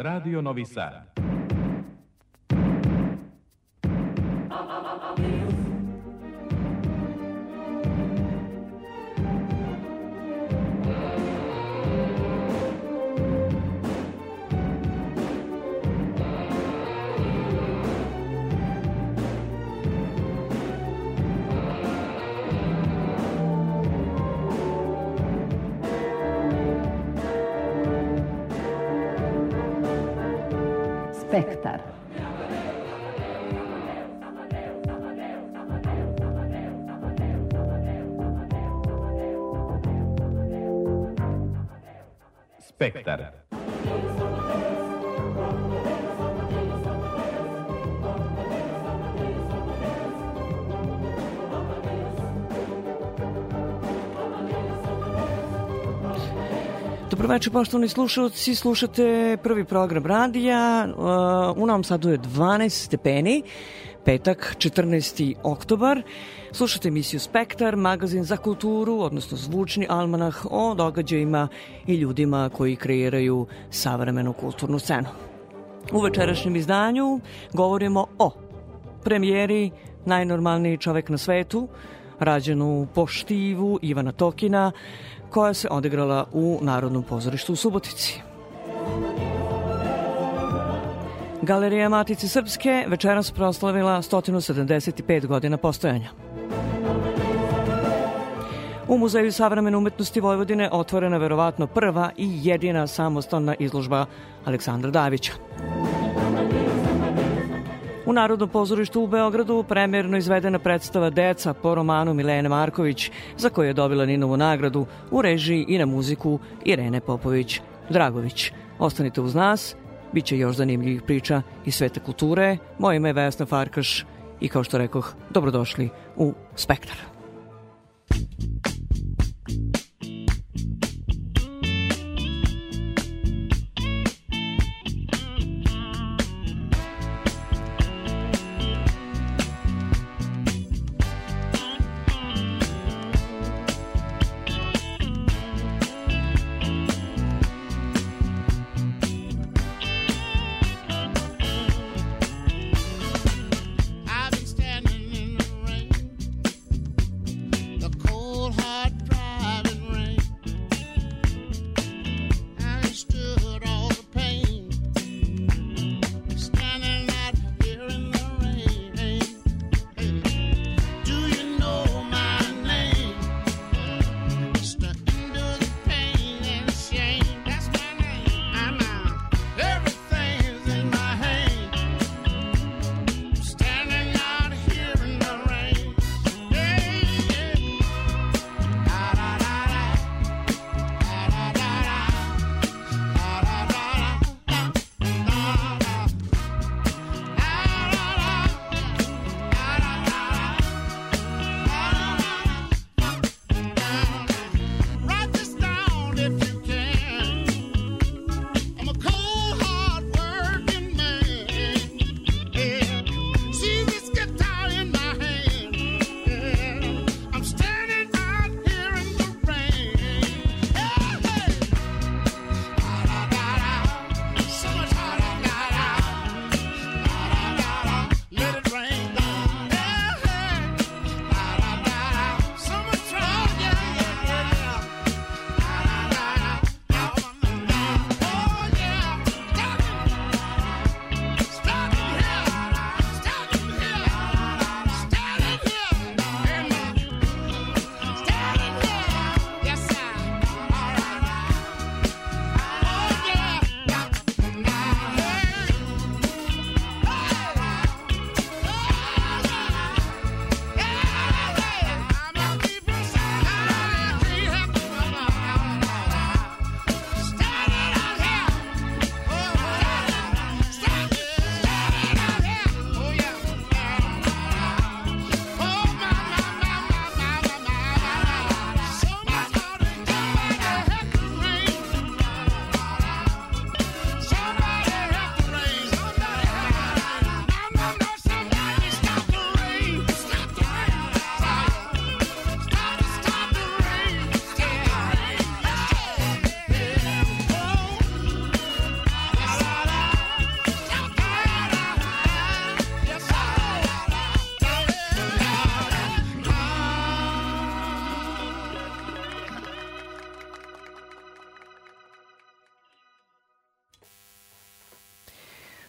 Radio Novi Sad. Spektar. Dobroveče, poštovani slušalci, slušate prvi program radija. Uh, u Novom Sadu je 12 stepeni, petak, 14. oktobar. Slušate emisiju Spektar, magazin za kulturu, odnosno zvučni almanah o događajima i ljudima koji kreiraju savremenu kulturnu scenu. U večerašnjem izdanju govorimo o premijeri Najnormalniji čovek na svetu, rađenu po štivu Ivana Tokina, koja se odigrala u Narodnom pozorištu u Subotici. Galerija Matice Srpske večeras proslavila 175 godina postojanja. U Muzeju savremene umetnosti Vojvodine otvorena verovatno prva i jedina samostalna izložba Aleksandra Davića. U Narodnom pozorištu u Beogradu premjerno izvedena predstava Deca po romanu Milene Marković, za koju je dobila Ninovu nagradu u režiji i na muziku Irene Popović-Dragović. Ostanite uz nas, bit će još zanimljivih priča iz sveta kulture. Moje ime je Vesna Farkaš i kao što rekoh, dobrodošli u Spektar.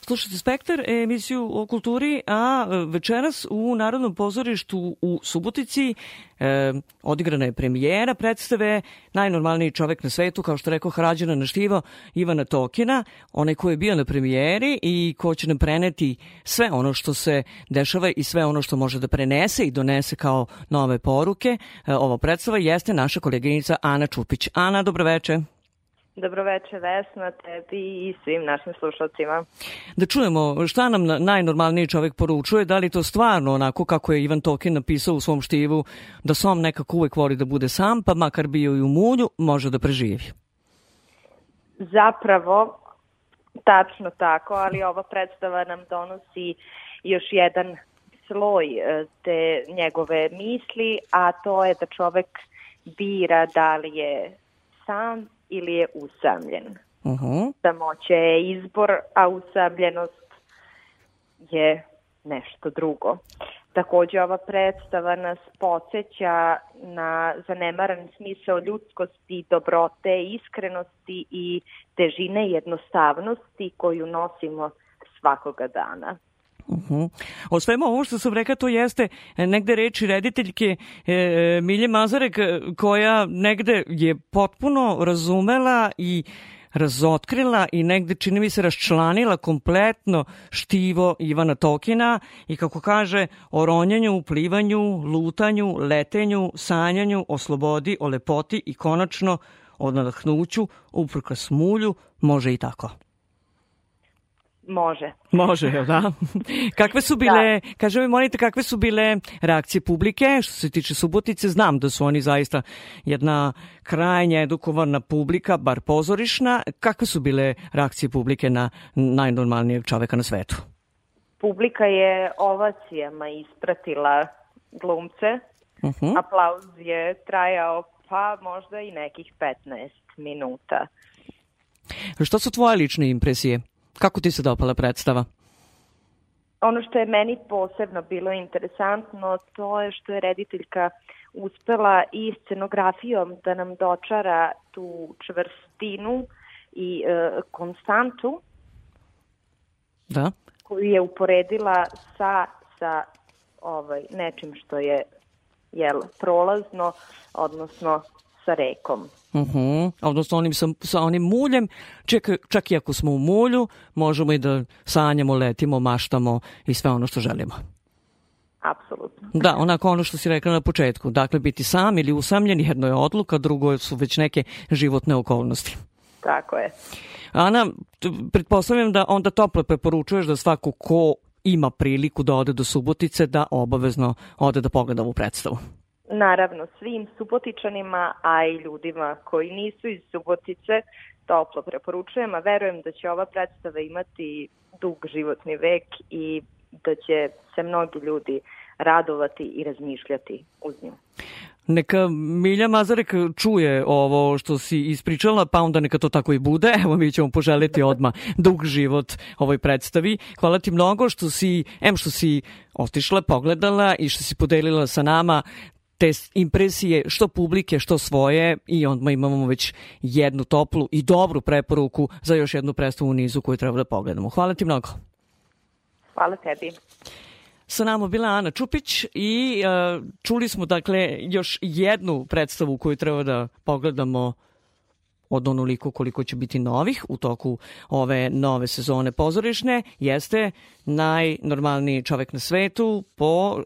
Slušajte Spektar, emisiju o kulturi, a večeras u Narodnom pozorištu u Subotici e, odigrana je premijera predstave Najnormalniji čovek na svetu, kao što rekao Hrađana naštivo Ivana Tokina, onaj ko je bio na premijeri i ko će nam preneti sve ono što se dešava i sve ono što može da prenese i donese kao nove poruke. E, ova predstava jeste naša koleginica Ana Čupić. Ana, dobroveče. Dobroveče Vesna, tebi i svim našim slušalcima. Da čujemo šta nam najnormalniji čovek poručuje, da li to stvarno onako kako je Ivan Tokin napisao u svom štivu, da som nekako uvek voli da bude sam, pa makar bio i u mulju, može da preživi. Zapravo, tačno tako, ali ova predstava nam donosi još jedan sloj e, te njegove misli, a to je da čovek bira da li je sam ili je usamljen. Uh -huh. Samoće je izbor, a usamljenost je nešto drugo. Takođe, ova predstava nas podsjeća na zanemaran smisao ljudskosti, dobrote, iskrenosti i težine jednostavnosti koju nosimo svakoga dana. Uh -huh. O svemu ovo što sam rekao, to jeste negde reči rediteljke e, Milje Mazarek, koja negde je potpuno razumela i razotkrila i negde čini mi se raščlanila kompletno štivo Ivana Tokina i kako kaže o ronjanju, plivanju, lutanju, letenju, sanjanju, o slobodi, o lepoti i konačno o nadahnuću, uprka smulju, može i tako. Može. Može, jel da? kakve su bile, da. kaže mi, molite, kakve su bile reakcije publike što se tiče Subotice? Znam da su oni zaista jedna krajnja edukovana publika, bar pozorišna. Kakve su bile reakcije publike na najnormalnijeg čoveka na svetu? Publika je ovacijama ispratila glumce. Uh mhm. -huh. Aplauz je trajao pa možda i nekih 15 minuta. Što su tvoje lične impresije? Kako ti se dopala predstava? Ono što je meni posebno bilo interesantno, to je što je rediteljka uspela i scenografijom da nam dočara tu čvrstinu i e, konstantu da. koju je uporedila sa, sa ovaj, nečim što je jel, prolazno, odnosno sa rekom. Uh mhm. -huh. Odnosno onim sa, sa onim muljem, čak, čak i ako smo u mulju, možemo i da sanjamo, letimo, maštamo i sve ono što želimo. Apsolutno. Da, onako ono što si rekla na početku. Dakle, biti sam ili usamljen, jedno je odluka, drugo su već neke životne okolnosti. Tako je. Ana, pretpostavljam da onda toplo preporučuješ da svako ko ima priliku da ode do Subotice, da obavezno ode da pogleda ovu predstavu naravno svim Subotičanima, a i ljudima koji nisu iz Subotice, toplo preporučujem, a verujem da će ova predstava imati dug životni vek i da će se mnogi ljudi radovati i razmišljati uz nju. Neka Milja Mazarek čuje ovo što si ispričala, pa onda neka to tako i bude. Evo mi ćemo poželiti odma dug život ovoj predstavi. Hvala ti mnogo što si, em što si otišla, pogledala i što si podelila sa nama te impresije što publike, što svoje i onda imamo već jednu toplu i dobru preporuku za još jednu predstavu u nizu koju treba da pogledamo. Hvala ti mnogo. Hvala tebi. Sa nama bila Ana Čupić i uh, čuli smo dakle još jednu predstavu koju treba da pogledamo od onoliko koliko će biti novih u toku ove nove sezone pozorišne, jeste najnormalniji čovek na svetu po uh,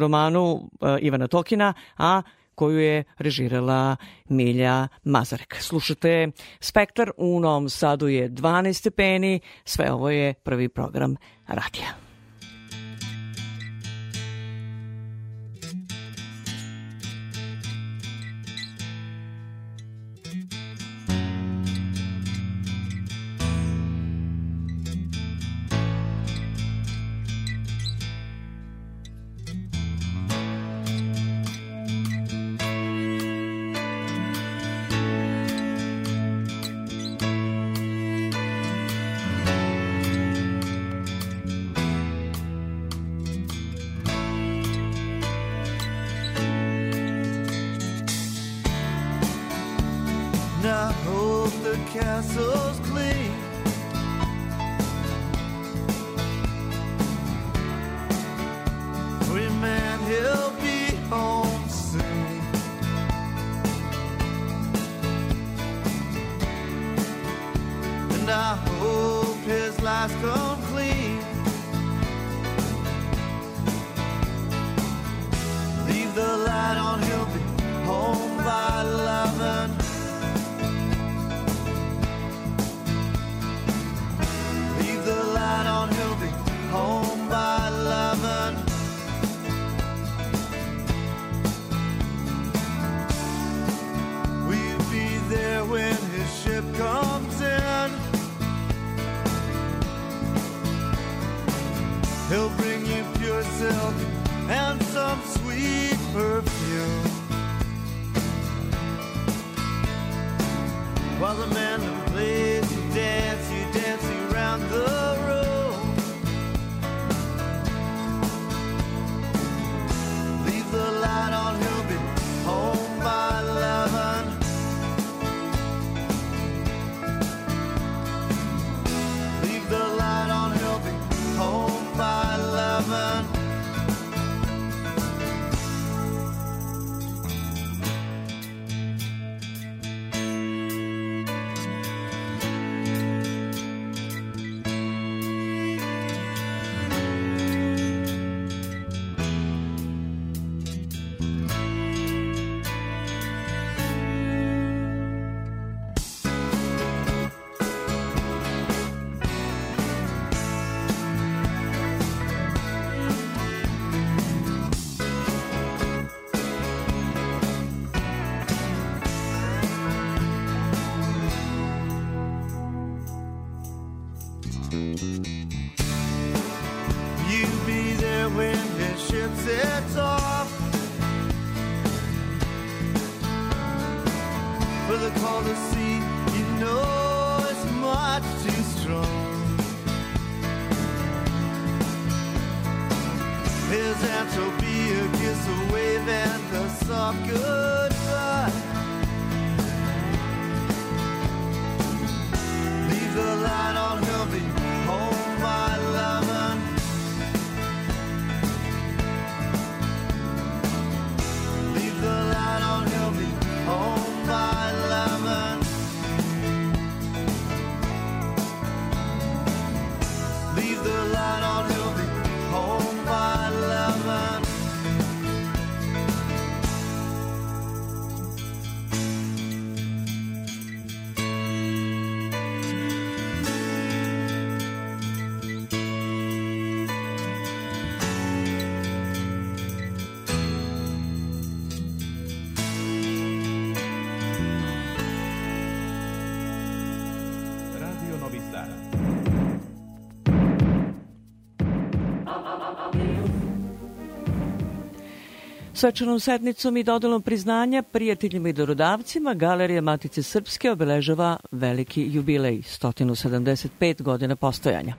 romanu uh, Ivana Tokina, a koju je režirala Milja Mazarek. Slušate Spektar, u Novom Sadu je 12 stepeni, sve ovo je prvi program radija. Svečanom sednicom i dodelom priznanja prijateljima i dorodavcima Galerija Matice Srpske obeležava veliki jubilej, 175 godina postojanja.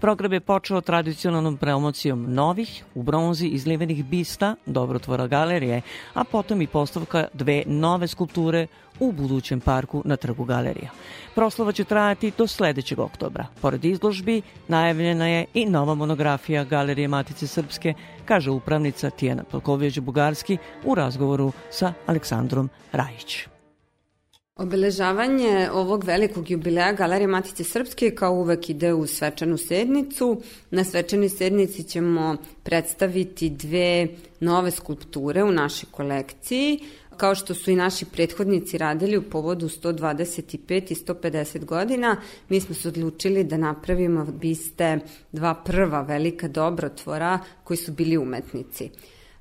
Program je počeo tradicionalnom promocijom novih, u bronzi izlivenih bista dobrotvora galerije, a potom i postavka dve nove skulpture u budućem parku na trgu galerija. Proslava će trajati do sledećeg oktobra. Pored izložbi, najavljena je i nova monografija Galerije Matice Srpske, kaže upravnica Tijena Polković-Bugarski u razgovoru sa Aleksandrom Rajić. Obeležavanje ovog velikog jubileja Galerije Matice Srpske kao uvek ide u svečanu sednicu. Na svečanoj sednici ćemo predstaviti dve nove skulpture u našoj kolekciji. Kao što su i naši prethodnici radili u povodu 125 i 150 godina, mi smo se odlučili da napravimo biste dva prva velika dobrotvora koji su bili umetnici.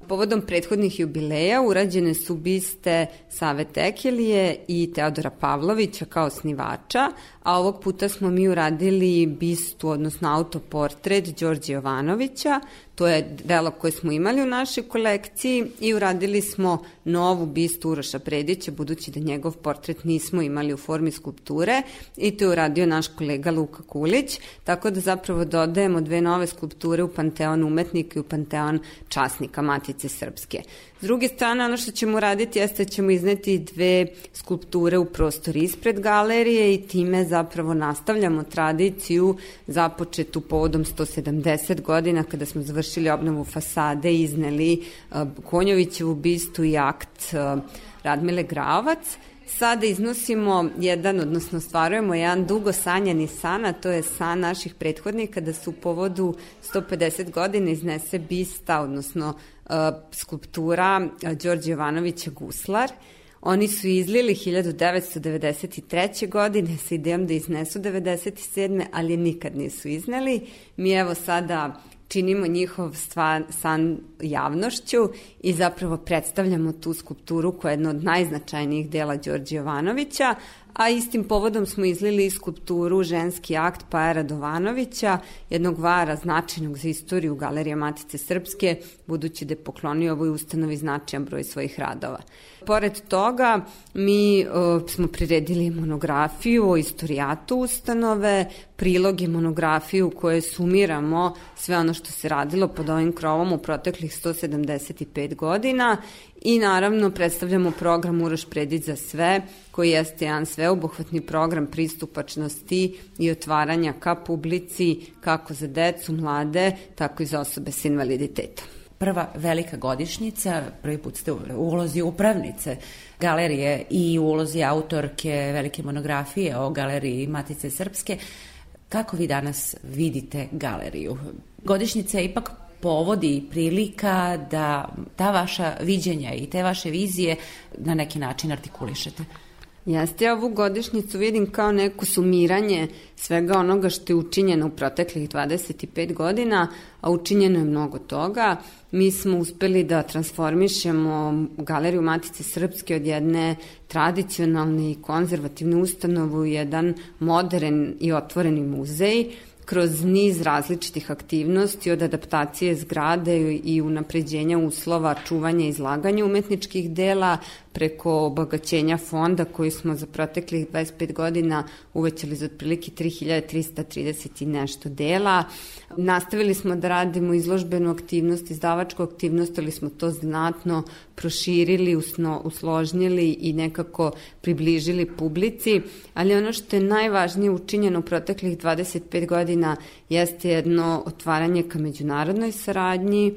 Povodom prethodnih jubileja urađene su biste Save Tekelije i Teodora Pavlovića kao snivača, a ovog puta smo mi uradili bistu, odnosno autoportret Đorđe Jovanovića, to je delo koje smo imali u našoj kolekciji i uradili smo novu bistu Uroša Predića, budući da njegov portret nismo imali u formi skulpture i to je uradio naš kolega Luka Kulić, tako da zapravo dodajemo dve nove skulpture u Panteon umetnika i u Panteon časnika Matice Srpske. S druge strane, ono što ćemo raditi jeste da ćemo izneti dve skulpture u prostor ispred galerije i time zapravo nastavljamo tradiciju započetu povodom 170 godina kada smo završili obnovu fasade i izneli uh, Konjovićevu bistu i akt uh, Radmile Gravac. Sada iznosimo jedan, odnosno stvarujemo jedan dugo sanjani san, a to je san naših prethodnika da su u povodu 150 godina iznese bista, odnosno skulptura uh, Đorđe Jovanovića Guslar. Oni su izlili 1993. godine sa idejom da iznesu 97. ali nikad nisu izneli. Mi evo sada činimo njihov stvan, san javnošću i zapravo predstavljamo tu skulpturu koja je jedna od najznačajnijih dela Đorđe Jovanovića, a istim povodom smo izlili skulpturu Ženski akt Paja Radovanovića, jednog vara značajnog za istoriju Galerije Matice Srpske, budući da je poklonio ovoj ustanovi značajan broj svojih radova. Pored toga, mi o, smo priredili monografiju o istorijatu ustanove, priloge monografiju koje sumiramo sve ono što se radilo pod ovim krovom u proteklih 175 godina i naravno predstavljamo program Uroš Predić za sve, koji jeste jedan sveobuhvatni program pristupačnosti i otvaranja ka publici, kako za decu, mlade, tako i za osobe s invaliditetom prva velika godišnjica, prvi put ste u ulozi upravnice galerije i u ulozi autorke velike monografije o galeriji Matice Srpske. Kako vi danas vidite galeriju? Godišnjica je ipak povodi i prilika da ta vaša viđenja i te vaše vizije na neki način artikulišete. Jeste, ja ovu godišnjicu vidim kao neko sumiranje svega onoga što je učinjeno u proteklih 25 godina, a učinjeno je mnogo toga. Mi smo uspeli da transformišemo Galeriju Matice Srpske od jedne tradicionalne i konzervativne ustanove u jedan modern i otvoreni muzej, kroz niz različitih aktivnosti od adaptacije zgrade i unapređenja uslova čuvanja i izlaganja umetničkih dela preko obogaćenja fonda koji smo za proteklih 25 godina uvećali za otprilike 3330 i nešto dela. Nastavili smo da radimo izložbenu aktivnost, izdavačku aktivnost, ali smo to znatno proširili, usno, usložnili i nekako približili publici, ali ono što je najvažnije učinjeno u proteklih 25 godina jeste jedno otvaranje ka međunarodnoj saradnji,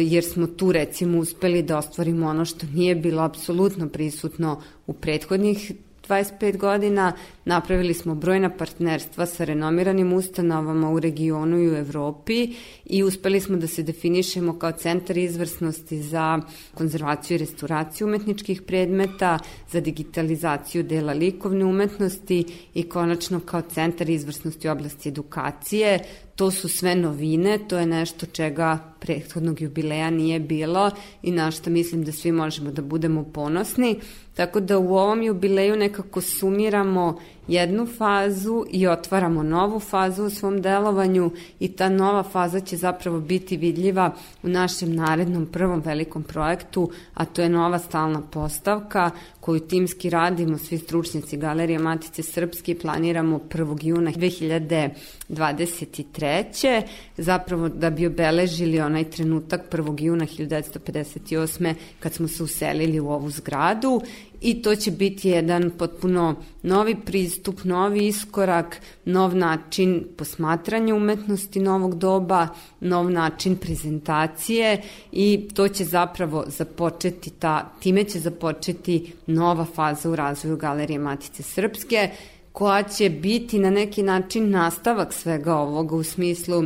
jer smo tu recimo uspeli da ostvarimo ono što nije bilo apsolutno prisutno u prethodnih 25 godina napravili smo brojna partnerstva sa renomiranim ustanovama u regionu i u Evropi i uspeli smo da se definišemo kao centar izvrsnosti za konzervaciju i restauraciju umetničkih predmeta, za digitalizaciju dela likovne umetnosti i konačno kao centar izvrsnosti u oblasti edukacije. To su sve novine, to je nešto čega prethodnog jubileja nije bilo i na što mislim da svi možemo da budemo ponosni. Tako da u ovom jubileju nekako sumiramo jednu fazu i otvaramo novu fazu u svom delovanju i ta nova faza će zapravo biti vidljiva u našem narednom prvom velikom projektu, a to je nova stalna postavka koju timski radimo, svi stručnjaci Galerije Matice Srpske planiramo 1. juna 2023. Zapravo da bi obeležili onaj trenutak 1. juna 1958. kad smo se uselili u ovu zgradu i to će biti jedan potpuno novi pristup, novi iskorak, nov način posmatranja umetnosti novog doba, nov način prezentacije i to će zapravo započeti, ta, time će započeti nova faza u razvoju Galerije Matice Srpske, koja će biti na neki način nastavak svega ovoga u smislu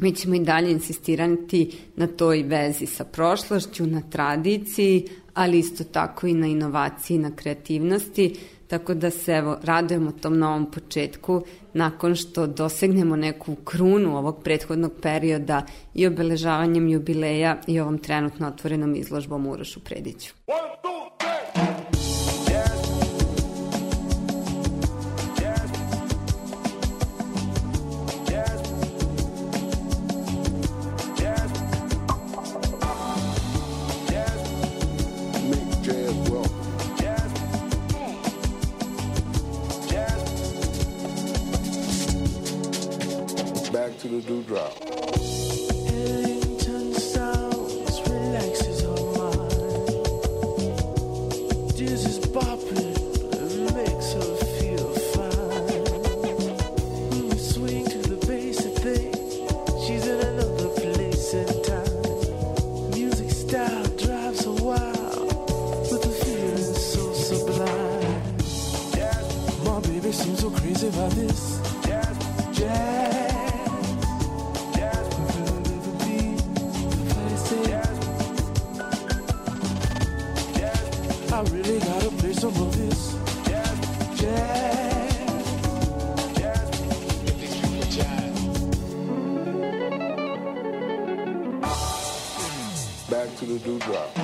mi ćemo i dalje insistirati na toj vezi sa prošlošću, na tradiciji, ali isto tako i na inovaciji, na kreativnosti, tako da se evo, radujemo tom novom početku nakon što dosegnemo neku krunu ovog prethodnog perioda i obeležavanjem jubileja i ovom trenutno otvorenom izložbom Urošu Prediću. One, two, to the dewdrop. Back to the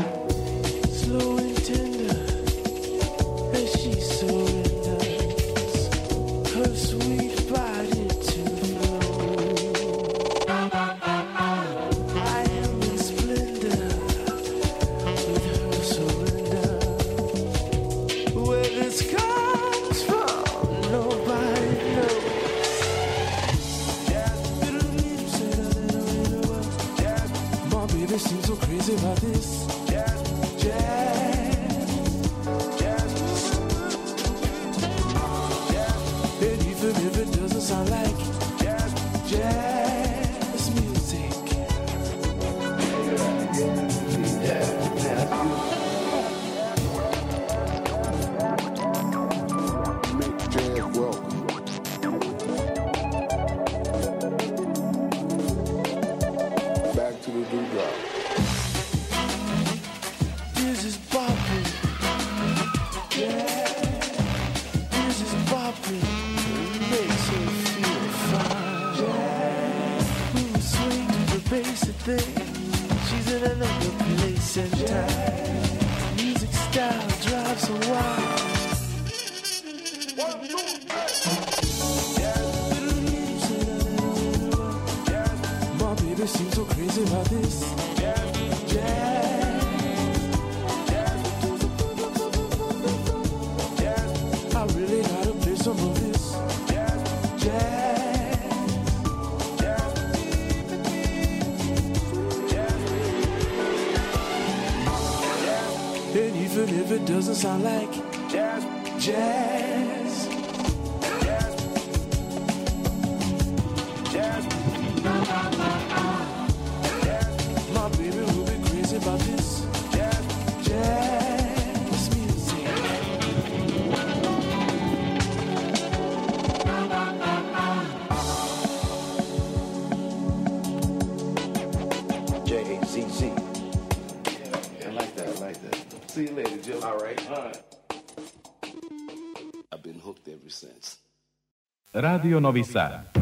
Radio Novi Sad.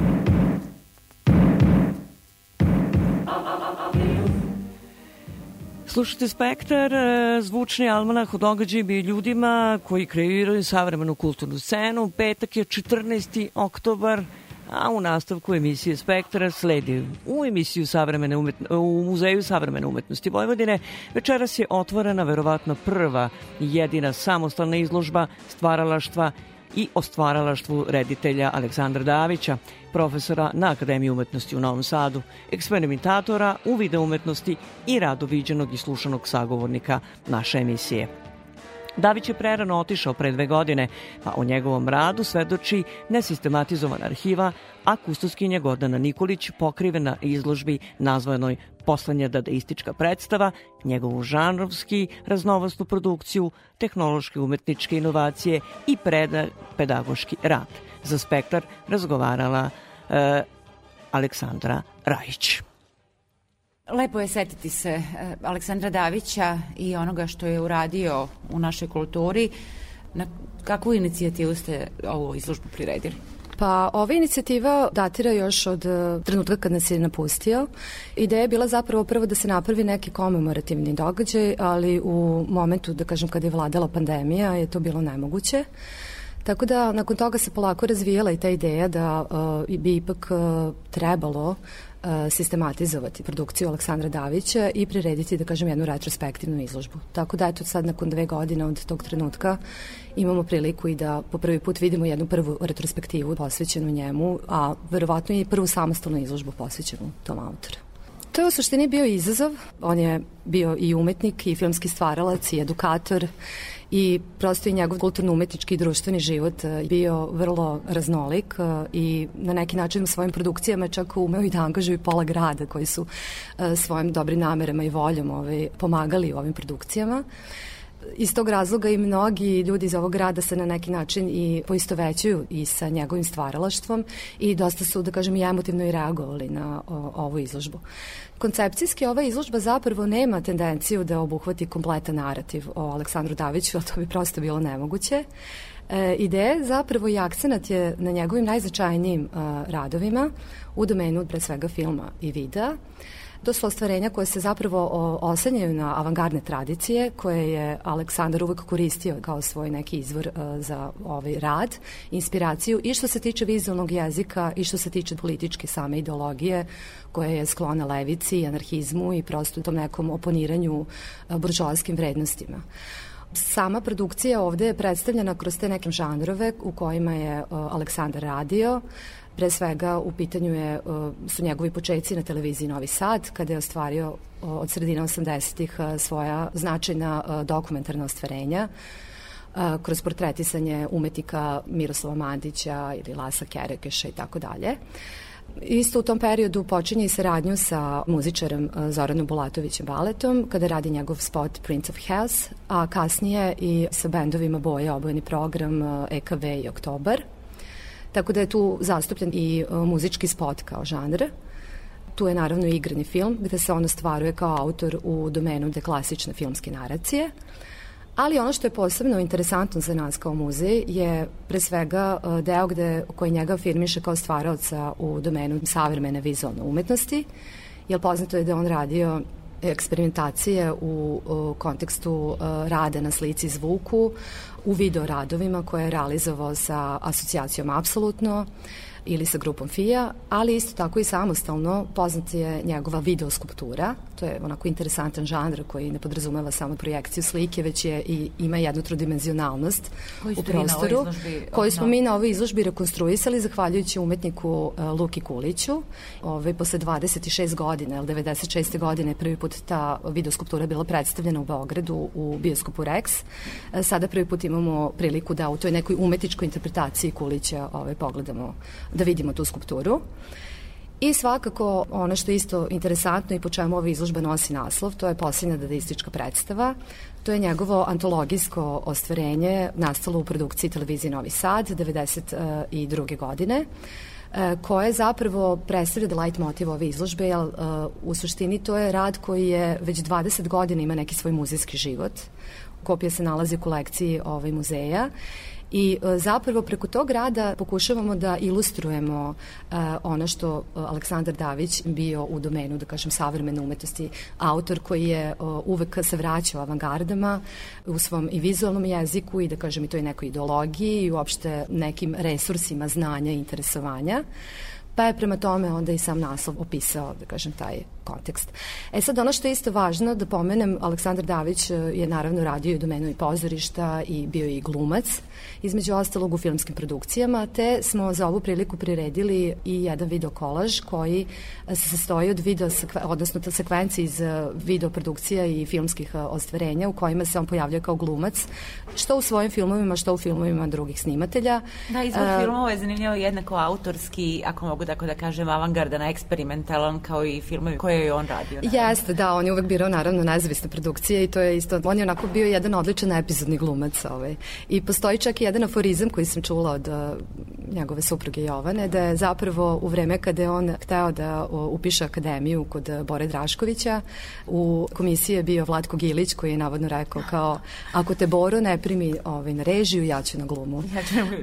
Slušajte Spektar, e, zvučni almanah o događajima i ljudima koji kreiraju savremenu kulturnu scenu. Petak je 14. oktobar, a u nastavku emisije Spektra sledi u emisiju savremene umetno, u Muzeju savremene umetnosti Vojvodine. Večeras je otvorena verovatno prva jedina samostalna izložba stvaralaštva i o stvaralaštvu reditelja Aleksandra Davića, profesora na Akademiji umetnosti u Novom Sadu, eksperimentatora u video umetnosti i rado viđenog i slušanog sagovornika naše emisije. Davić je prerano otišao pre dve godine, pa o njegovom radu svedoči nesistematizovan arhiva, a kustoskinja Gordana Nikolić pokrivena izložbi nazvanoj Poslednja dadaistička predstava, njegovu žanrovski raznovostnu produkciju, tehnološke umetničke inovacije i preda, pedagoški rad. Za spektar razgovarala e, Aleksandra Rajić. Lepo je setiti se e, Aleksandra Davića i onoga što je uradio u našoj kulturi. Na kakvu inicijativu ste ovu izložbu priredili? Pa ova inicijativa datira još od uh, trenutka kad nas je napustio. Ideja je bila zapravo prvo da se napravi neki komemorativni događaj, ali u momentu, da kažem, kada je vladala pandemija, je to bilo nemoguće. Tako da nakon toga se polako razvijala i ta ideja da uh, bi ipak uh, trebalo sistematizovati produkciju Aleksandra Davića i prirediti, da kažem, jednu retrospektivnu izložbu. Tako da, eto, sad nakon dve godine od tog trenutka imamo priliku i da po prvi put vidimo jednu prvu retrospektivu posvećenu njemu, a verovatno i prvu samostalnu izložbu posvećenu tom autoru. To je u suštini bio izazov. On je bio i umetnik, i filmski stvaralac, i edukator, i prosto i njegov kulturno-umetnički i društveni život e, bio vrlo raznolik e, i na neki način u svojim produkcijama čak umeo i da angažuju pola grada koji su e, svojim dobrim namerama i voljom ovaj, pomagali u ovim produkcijama. Iz tog razloga i mnogi ljudi iz ovog grada se na neki način i poistovećuju i sa njegovim stvaralaštvom i dosta su, da kažem, i emotivno i reagovali na o, ovu izložbu. Koncepcijski ova izložba zapravo nema tendenciju da obuhvati kompletan narativ o Aleksandru Daviću, a to bi prosto bilo nemoguće. E, ideja zapravo i akcenat je na njegovim najznačajnijim uh, radovima u domenu pre svega filma i videa. To su ostvarenja koje se zapravo oslanjaju na avangardne tradicije koje je Aleksandar uvek koristio kao svoj neki izvor uh, za ovaj rad, inspiraciju i što se tiče vizualnog jezika i što se tiče političke same ideologije koja je sklona levici, anarhizmu i prosto tom nekom oponiranju uh, buržoaskim vrednostima. Sama produkcija ovde je predstavljena kroz te neke žanrove u kojima je uh, Aleksandar radio. Pre svega u pitanju je, uh, su njegovi početci na televiziji Novi Sad, kada je ostvario uh, od sredina 80-ih uh, svoja značajna dokumentarna ostvarenja kroz portretisanje umetnika Miroslava Mandića ili Lasa Kerekeša i tako dalje. Isto u tom periodu počinje i saradnju sa muzičarem Zoranom Bulatovićem Baletom, kada radi njegov spot Prince of Health, a kasnije i sa bendovima Boja, obojeni program EKV i Oktobar. Tako da je tu zastupljen i uh, muzički spot kao žanr. Tu je naravno igrani film, gde se on ostvaruje kao autor u domenu de klasične filmske naracije. Ali ono što je posebno interesantno za nas kao muzej je pre svega e, deo gde, koji njega firmiše kao stvaraoca u domenu savremene vizualne umetnosti, jer poznato je da on radio eksperimentacije u, u kontekstu uh, rada na slici i zvuku, u video radovima koje je realizovao sa asocijacijom Apsolutno, ili sa grupom FIA, ali isto tako i samostalno poznat je njegova videoskulptura, to je onako interesantan žanr koji ne podrazumeva samo projekciju slike, već je i ima jednu trodimenzionalnost u prostoru, koju smo mi na ovoj izložbi rekonstruisali zahvaljujući umetniku uh, Luki Kuliću. Ove, posle 26 godina, ili 96. godine prvi put ta videoskulptura bila predstavljena u Beogradu u bioskopu Rex. Uh, sada prvi put imamo priliku da u toj nekoj umetničkoj interpretaciji Kulića ove, pogledamo da vidimo tu skulpturu. I svakako ono što je isto interesantno i po čemu ova izložba nosi naslov, to je posljednja dadaistička predstava. To je njegovo antologijsko ostvarenje nastalo u produkciji televizije Novi Sad 92. godine e, koje zapravo predstavlja da light motiv ove izložbe, jer uh, u suštini to je rad koji je već 20 godina ima neki svoj muzejski život. Kopija se nalazi u kolekciji ovaj muzeja I e, zapravo preko tog rada pokušavamo da ilustrujemo uh, ono što e, Aleksandar Davić bio u domenu, da kažem, savremene umetnosti, autor koji je uvek se vraćao avangardama u svom i vizualnom jeziku i da kažem i toj nekoj ideologiji i uopšte nekim resursima znanja i interesovanja. Pa je prema tome onda i sam naslov opisao, da kažem, taj kontekst. E sad, ono što je isto važno da pomenem, Aleksandar Davić je naravno radio i u domenu i pozorišta i bio i glumac, između ostalog u filmskim produkcijama, te smo za ovu priliku priredili i jedan video kolaž koji se sastoji od video, odnosno ta sekvenci iz video produkcija i filmskih ostvarenja u kojima se on pojavljuje kao glumac, što u svojim filmovima, što u filmovima drugih snimatelja. Da, izvor uh, filmova je zanimljivo jednako autorski, ako mogu tako da kažem, avangardan, eksperimentalan, kao i filmovi koje je on radio. Naravno. Jeste, da, on je uvek birao naravno nezavisne produkcije i to je isto, on je onako bio jedan odličan epizodni glumac. Ovaj. I postoji čak i jedan aforizam koji sam čula od uh, njegove supruge Jovane, da je zapravo u vreme kada je on hteo da upiše akademiju kod Bore Draškovića, u komisiji je bio Vlatko Gilić koji je navodno rekao kao, ako te Boro ne primi ovaj, na režiju, ja ću na glumu.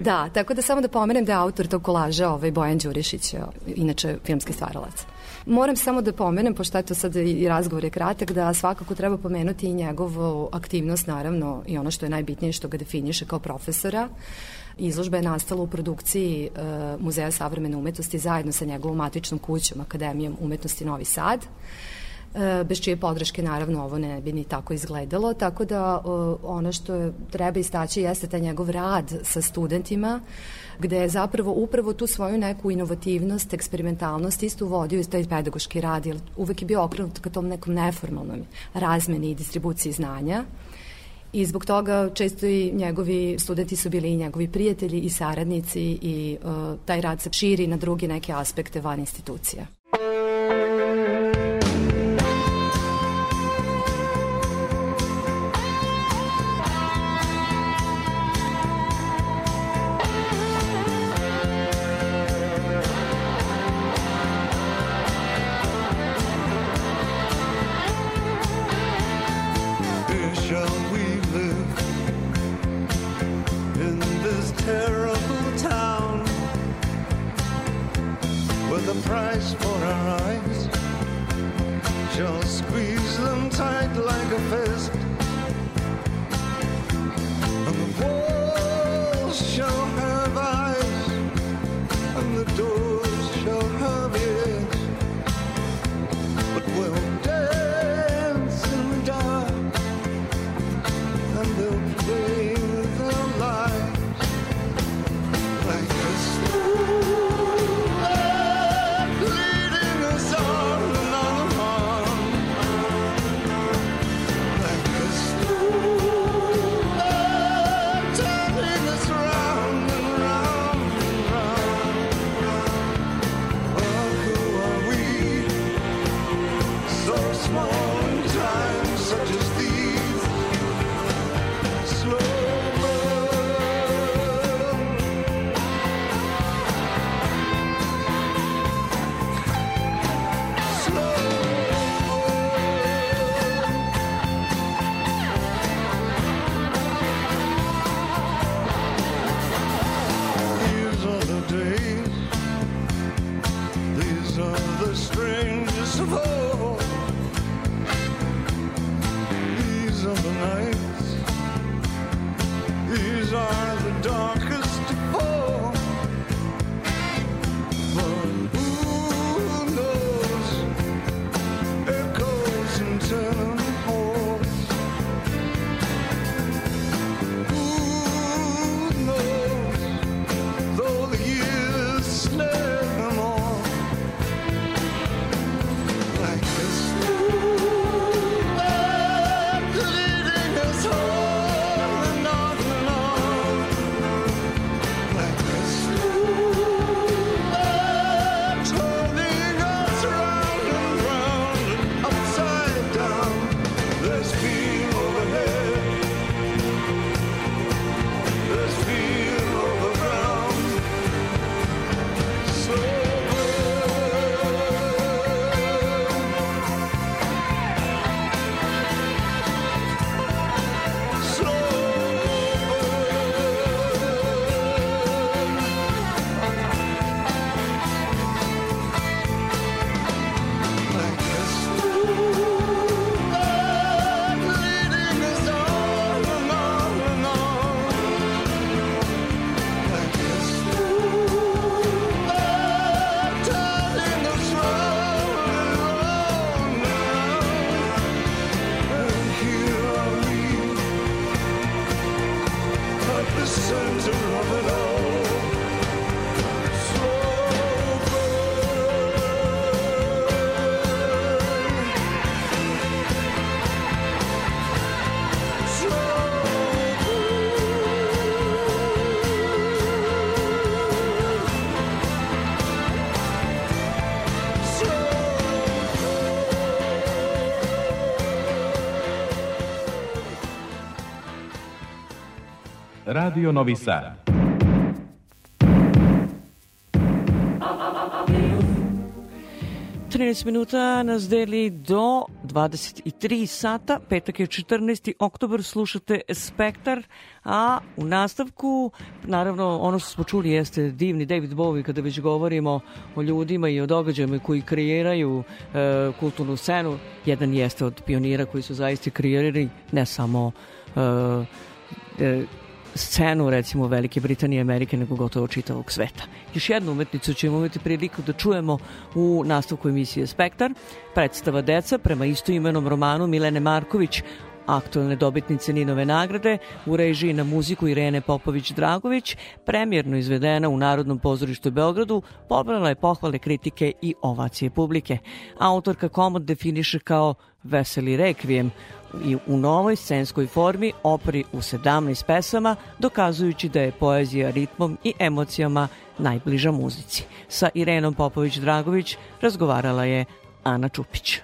Da, tako da samo da pomenem da je autor tog kolaža ovaj, Bojan Đurišić, inače filmski stvaralac. Moram samo da pomenem, pošto je to sad i razgovor je kratak, da svakako treba pomenuti i njegovu aktivnost, naravno, i ono što je najbitnije što ga definiše kao profesora. Izložba je nastala u produkciji e, Muzeja savremene umetnosti zajedno sa njegovom matičnom kućom Akademijom umetnosti Novi Sad bez čije podrške naravno ovo ne bi ni tako izgledalo, tako da e, ono što treba istaći jeste taj njegov rad sa studentima gde je zapravo upravo tu svoju neku inovativnost, eksperimentalnost isto uvodio iz taj pedagoški rad, jer uvek je bio okrenut ka tom nekom neformalnom razmeni i distribuciji znanja. I zbog toga često i njegovi studenti su bili i njegovi prijatelji i saradnici i uh, taj rad se širi na druge neke aspekte van institucija. Radio Novi Sad. Minuta nas deli do 23 sata, petak je 14. oktobar, slušate Spektar, a u nastavku, naravno, ono što smo čuli jeste divni David Bowie kada već govorimo o ljudima i o događajima koji kreiraju e, kulturnu scenu. Jedan jeste od pionira koji su zaista kreirali ne samo e, e, scenu recimo Velike Britanije i Amerike nego gotovo čitavog sveta. Još jednu umetnicu ćemo imati priliku da čujemo u nastavku emisije Spektar, predstava Deca prema istoimenom romanu Milene Marković aktualne dobitnice Ninove nagrade u režiji na muziku Irene Popović-Dragović, premjerno izvedena u Narodnom pozorištu Beogradu, pobrala je pohvale kritike i ovacije publike. Autorka komod definiše kao veseli rekvijem i u novoj scenskoj formi operi u 17 pesama, dokazujući da je poezija ritmom i emocijama najbliža muzici. Sa Irenom Popović-Dragović razgovarala je Ana Čupić.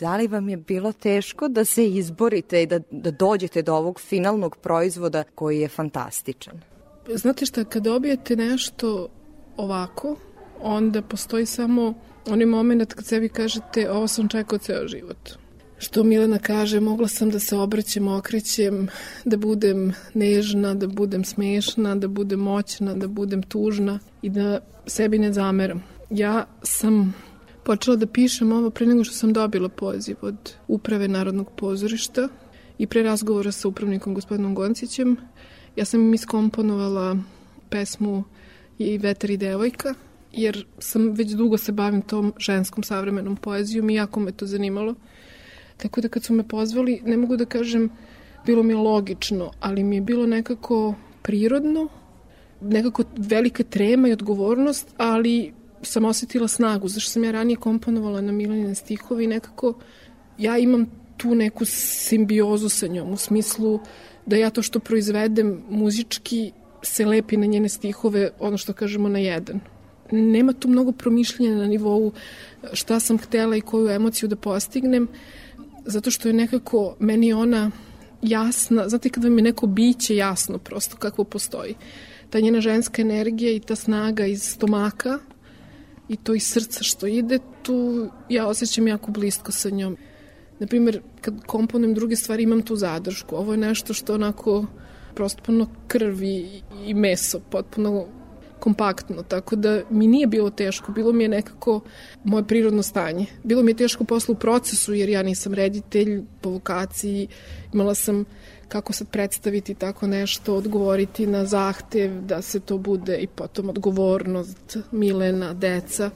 Da li vam je bilo teško da se izborite i da, da dođete do ovog finalnog proizvoda koji je fantastičan? Znate šta, kad dobijete nešto ovako, onda postoji samo onaj moment kad sebi kažete ovo sam čekao ceo život. Što Milena kaže, mogla sam da se obraćem, okrećem, da budem nežna, da budem smešna, da budem moćna, da budem tužna i da sebi ne zameram. Ja sam počela da pišem ovo pre nego što sam dobila poziv od uprave Narodnog pozorišta i pre razgovora sa upravnikom gospodinom Goncićem. Ja sam im iskomponovala pesmu i Vetar i devojka, jer sam već dugo se bavim tom ženskom savremenom poezijom i jako me to zanimalo. Tako da kad su me pozvali, ne mogu da kažem bilo mi je logično, ali mi je bilo nekako prirodno, nekako velika trema i odgovornost, ali sam osetila snagu, zašto sam ja ranije komponovala na Milanine stihove i nekako ja imam tu neku simbiozu sa njom, u smislu da ja to što proizvedem muzički se lepi na njene stihove, ono što kažemo na jedan. Nema tu mnogo promišljanja na nivou šta sam htela i koju emociju da postignem, zato što je nekako meni ona jasna, znate kada mi neko biće jasno prosto kakvo postoji. Ta njena ženska energija i ta snaga iz stomaka i to iz srca što ide, tu ja osjećam jako blisko sa njom. Naprimer, kad komponujem druge stvari imam tu zadršku. Ovo je nešto što onako prosto puno krvi i meso, potpuno kompaktno, tako da mi nije bilo teško, bilo mi je nekako moje prirodno stanje. Bilo mi je teško posle u procesu, jer ja nisam reditelj po vokaciji, imala sam kako sad predstaviti tako nešto, odgovoriti na zahtev da se to bude i potom odgovornost Milena, deca.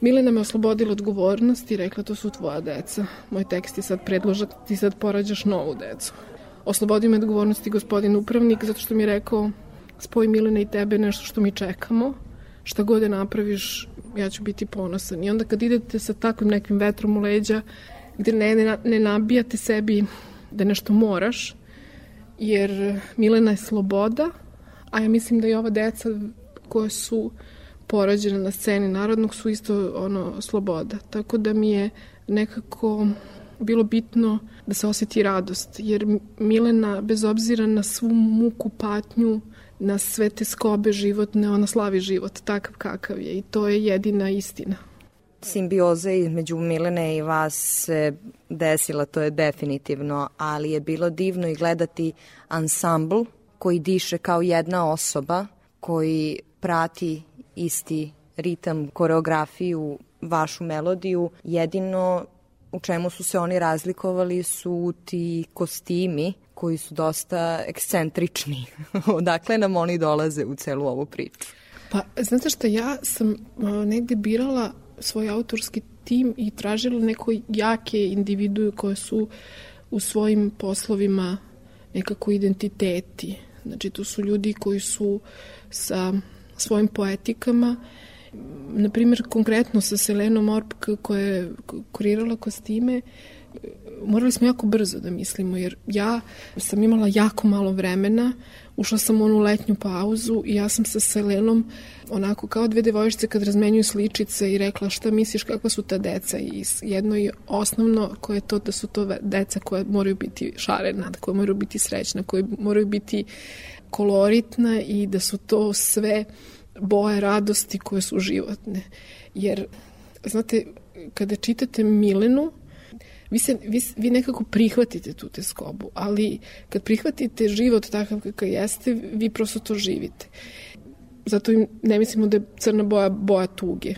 Milena me oslobodila odgovornost i rekla to su tvoja deca. Moj tekst je sad predložak, ti sad porađaš novu decu. Oslobodio me odgovornosti gospodin upravnik zato što mi je rekao spoj Milena i tebe nešto što mi čekamo, šta god da napraviš, ja ću biti ponosan. I onda kad idete sa takvim nekim vetrom u leđa, gde ne, ne, ne nabijate sebi da nešto moraš, jer Milena je sloboda, a ja mislim da i ova deca koja su porađena na sceni narodnog su isto ono sloboda. Tako da mi je nekako bilo bitno da se osjeti radost, jer Milena, bez obzira na svu muku, patnju, na sve te skobe životne, ona slavi život takav kakav je i to je jedina istina. Simbioza između Milene i vas se desila, to je definitivno, ali je bilo divno i gledati ansambl koji diše kao jedna osoba, koji prati isti ritam, koreografiju, vašu melodiju. Jedino u čemu su se oni razlikovali su ti kostimi koji su dosta ekscentrični. Odakle nam oni dolaze u celu ovu priču? Pa, znate što, ja sam negde birala svoj autorski tim i tražila neko jake individue koje su u svojim poslovima nekako identiteti. Znači, to su ljudi koji su sa svojim poetikama na primjer, konkretno sa Selenom Orp koja je kurirala kostime, morali smo jako brzo da mislimo, jer ja sam imala jako malo vremena, ušla sam u onu letnju pauzu i ja sam sa Selenom onako kao dve devojčice kad razmenjuju sličice i rekla šta misliš kakva su ta deca i jedno i osnovno koje je to da su to deca koje moraju biti šarena, koje moraju biti srećna, koje moraju biti koloritna i da su to sve boje radosti koje su životne. Jer, znate, kada čitate Milenu, vi, se, vi, vi nekako prihvatite tu teskobu, ali kad prihvatite život takav kakav jeste, vi prosto to živite. Zato im ne mislimo da je crna boja boja tuge.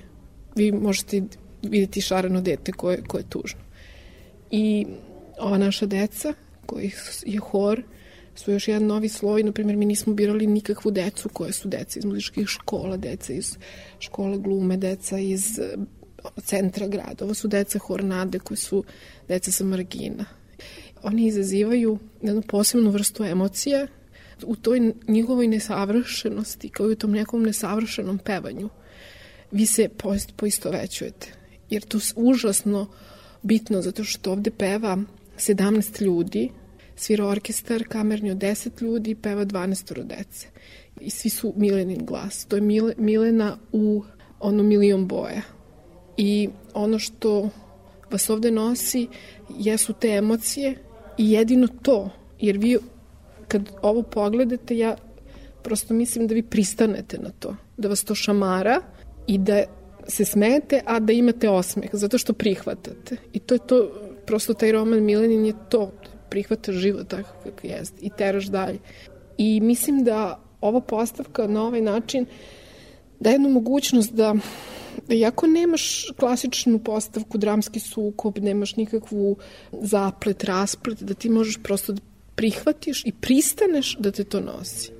Vi možete videti šareno dete koje, koje je tužno. I ova naša deca, koji je hor, su još jedan novi sloj, na primjer mi nismo birali nikakvu decu koje su deca iz muzičkih škola, deca iz škole glume, deca iz centra grada. Ovo su deca Hornade koje su deca sa margina. Oni izazivaju jednu posebnu vrstu emocija u toj njihovoj nesavršenosti, kao i u tom nekom nesavršenom pevanju. Vi se poisto većujete. Jer to je užasno bitno, zato što ovde peva 17 ljudi, svira orkestar kamerni od 10 ljudi peva 12 dece. I svi su Milenin glas. To je Mile, Milena u ono milion boja. I ono što vas ovde nosi jesu te emocije i jedino to. Jer vi kad ovo pogledate, ja prosto mislim da vi pristanete na to. Da vas to šamara i da se smete, a da imate osmeh, zato što prihvatate. I to je to, prosto taj roman Milenin je to, prihvataš život tako kako jeste i teraš dalje. I mislim da ova postavka na ovaj način da jednu mogućnost da Iako nemaš klasičnu postavku, dramski sukob, nemaš nikakvu zaplet, rasplet, da ti možeš prosto da prihvatiš i pristaneš da te to nosi.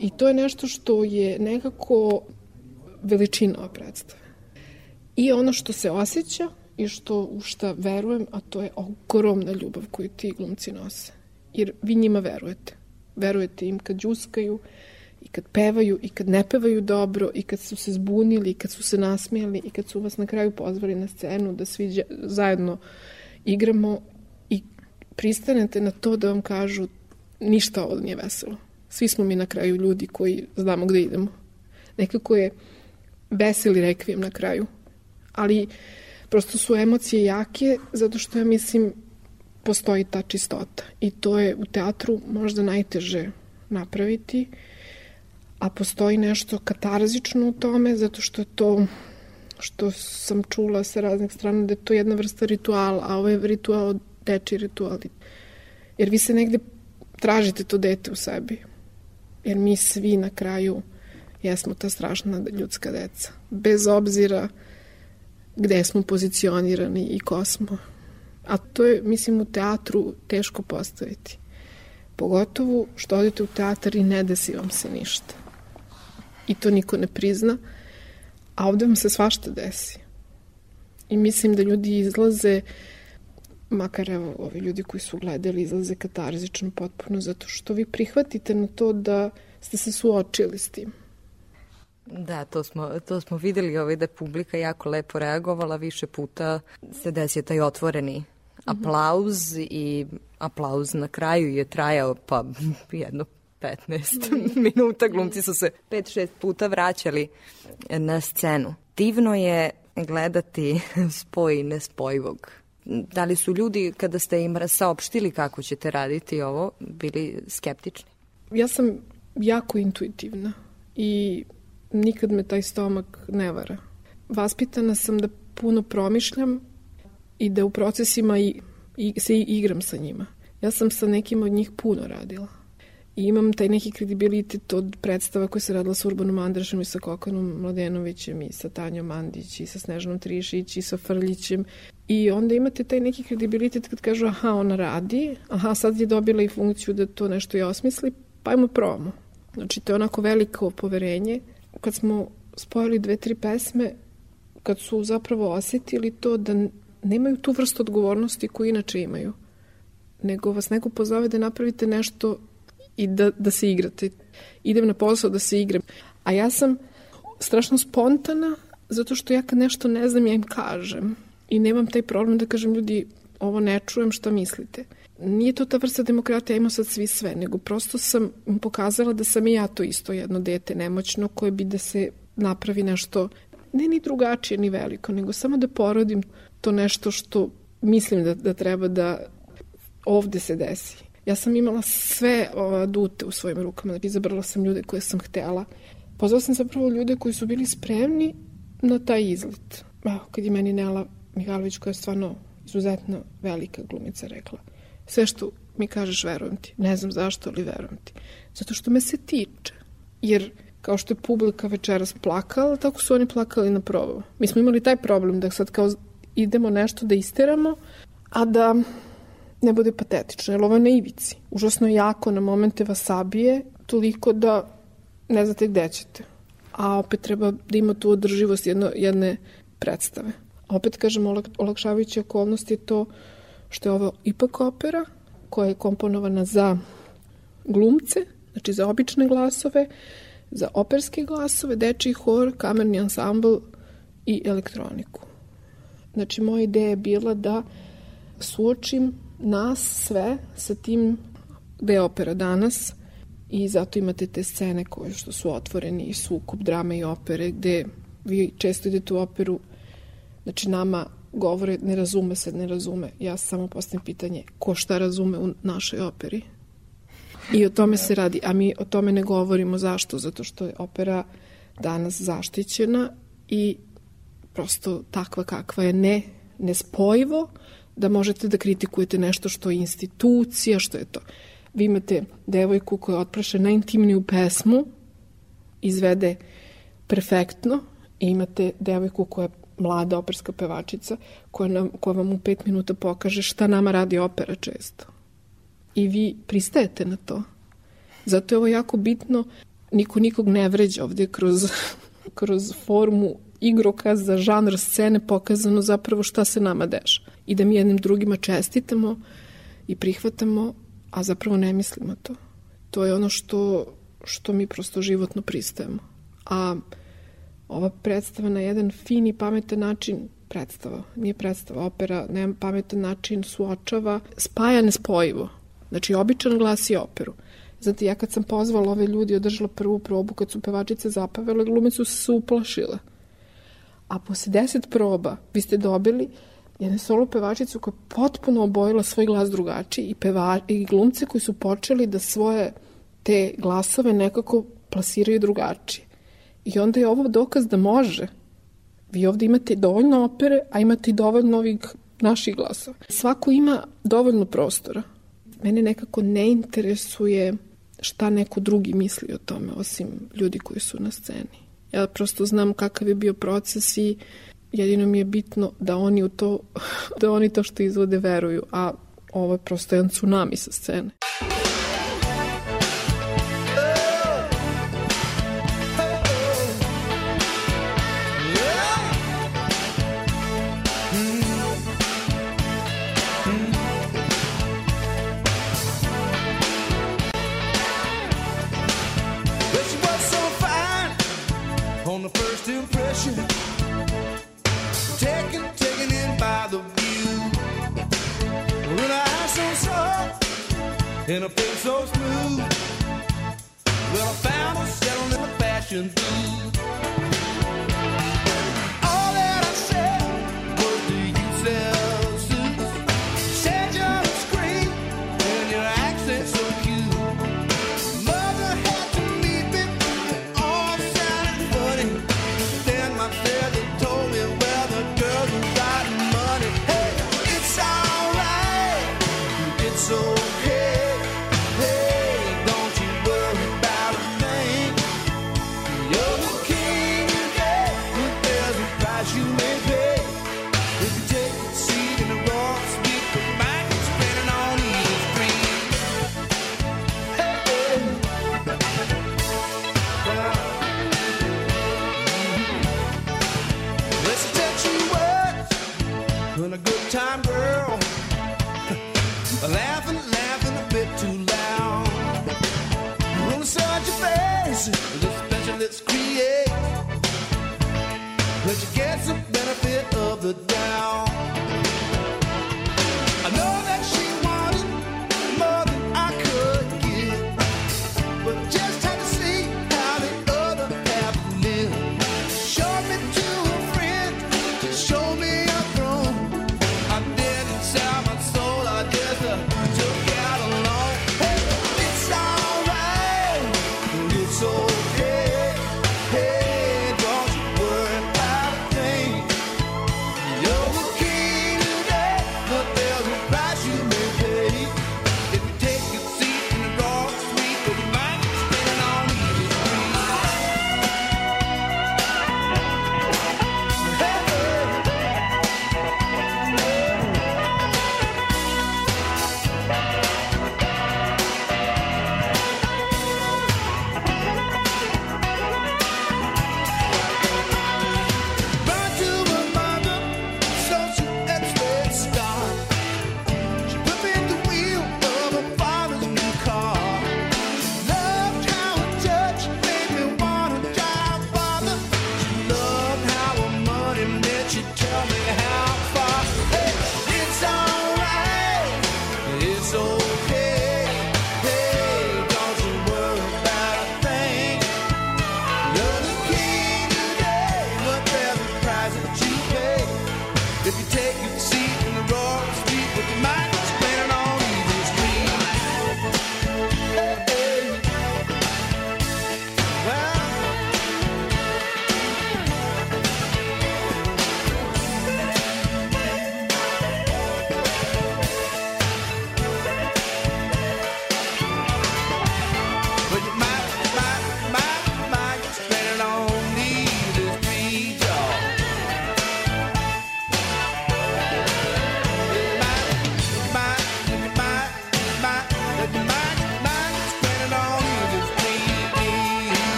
I to je nešto što je nekako veličina ove predstave. I ono što se osjeća i što u šta verujem, a to je ogromna ljubav koju ti glumci nose. Jer vi njima verujete. Verujete im kad džuskaju, i kad pevaju i kad ne pevaju dobro i kad su se zbunili i kad su se nasmijali i kad su vas na kraju pozvali na scenu da svi zajedno igramo i pristanete na to da vam kažu ništa ovo nije veselo. Svi smo mi na kraju ljudi koji znamo gde idemo. Nekako je veseli rekvijem na kraju. Ali prosto su emocije jake zato što ja mislim postoji ta čistota i to je u teatru možda najteže napraviti a postoji nešto katarzično u tome zato što je to što sam čula sa raznih strana da je to jedna vrsta rituala, a ovo je ritual, deči ritual. Jer vi se negde tražite to dete u sebi. Jer mi svi na kraju jesmo ta strašna ljudska deca. Bez obzira gde smo pozicionirani i ko smo. A to je, mislim, u teatru teško postaviti. Pogotovo što odete u teatar i ne desi vam se ništa i to niko ne prizna, a ovde vam se svašta desi. I mislim da ljudi izlaze, makar evo ovi ljudi koji su gledali, izlaze katarzično potpuno, zato što vi prihvatite na to da ste se suočili s tim. Da, to smo, to smo videli ovaj, da je publika jako lepo reagovala, više puta se desio taj otvoreni aplauz i aplauz na kraju je trajao pa jedno 15 minuta. Glumci su se 5-6 puta vraćali na scenu. Divno je gledati spoj nespojivog. Da li su ljudi, kada ste im saopštili kako ćete raditi ovo, bili skeptični? Ja sam jako intuitivna i nikad me taj stomak ne vara. Vaspitana sam da puno promišljam i da u procesima i, i se igram sa njima. Ja sam sa nekim od njih puno radila. I imam taj neki kredibilitet od predstava koje se radila sa Urbanom Andrašem i sa Kokanom Mladenovićem i sa Tanjom Mandić i sa Snežanom Trišić i sa Frljićem. I onda imate taj neki kredibilitet kad kažu aha, ona radi, aha, sad je dobila i funkciju da to nešto i osmisli, pa ajmo probamo. Znači, to je onako veliko poverenje. Kad smo spojili dve, tri pesme, kad su zapravo osetili to da nemaju tu vrstu odgovornosti koju inače imaju, nego vas neko pozove da napravite nešto i da, da se igrate. Idem na posao da se igram. A ja sam strašno spontana zato što ja kad nešto ne znam ja im kažem i nemam taj problem da kažem ljudi ovo ne čujem šta mislite. Nije to ta vrsta demokratija, imamo sad svi sve, nego prosto sam pokazala da sam i ja to isto jedno dete nemoćno koje bi da se napravi nešto ne ni drugačije ni veliko, nego samo da porodim to nešto što mislim da, da treba da ovde se desi. Ja sam imala sve o, dute u svojim rukama, izabrala sam ljude koje sam htela. Pozvala sam zapravo ljude koji su bili spremni na taj izlet. Evo, kad je meni Nela Mihajlović, koja je stvarno izuzetno velika glumica, rekla sve što mi kažeš verujem ti. Ne znam zašto, ali verujem ti. Zato što me se tiče. Jer kao što je publika večeras plakala, tako su oni plakali na probu. Mi smo imali taj problem da sad kao idemo nešto da isteramo, a da ne bude patetično, jer ovo je na ivici. Užasno jako na momente vas sabije, toliko da ne znate gde ćete. A opet treba da ima tu održivost jedno, jedne predstave. A opet, kažem, olakšavajuća okolnost je to što je ovo ipak opera koja je komponovana za glumce, znači za obične glasove, za operske glasove, dečiji hor, kamerni ansambl i elektroniku. Znači, moja ideja je bila da suočim nas sve sa tim gde je opera danas i zato imate te scene koje što su otvoreni i sukup drame i opere gde vi često idete u operu znači nama govore ne razume se, ne razume. Ja samo postavim pitanje ko šta razume u našoj operi. I o tome se radi, a mi o tome ne govorimo zašto, zato što je opera danas zaštićena i prosto takva kakva je ne nespojivo da možete da kritikujete nešto što je institucija, što je to. Vi imate devojku koja otpraše najintimniju pesmu, izvede perfektno I imate devojku koja je mlada operska pevačica koja, nam, koja vam u pet minuta pokaže šta nama radi opera često. I vi pristajete na to. Zato je ovo jako bitno. Niko nikog ne vređa ovde kroz, kroz formu igroka za žanr scene pokazano zapravo šta se nama deša. I da mi jednim drugima čestitamo i prihvatamo, a zapravo ne mislimo to. To je ono što, što mi prosto životno pristajemo. A ova predstava na jedan fin i pametan način predstava, nije predstava, opera na jedan pametan način suočava, spaja nespojivo. Znači, običan glas i operu. Znate, ja kad sam pozvala ove ljudi, održala prvu probu, kad su pevačice zapavele, glumice su se uplašile. A posle deset proba vi ste dobili jednu solo pevačicu koja je potpuno obojila svoj glas drugačiji i, peva, i glumce koji su počeli da svoje te glasove nekako plasiraju drugačije. I onda je ovo dokaz da može. Vi ovde imate dovoljno opere, a imate i dovoljno ovih naših glasova. Svako ima dovoljno prostora. Mene nekako ne interesuje šta neko drugi misli o tome, osim ljudi koji su na sceni. Ja prosto znam kakav je bio proces i jedino mi je bitno da oni u to, da oni to što izvode veruju, a ovo je prosto jedan tsunami sa scene. Christians. Let you get some benefit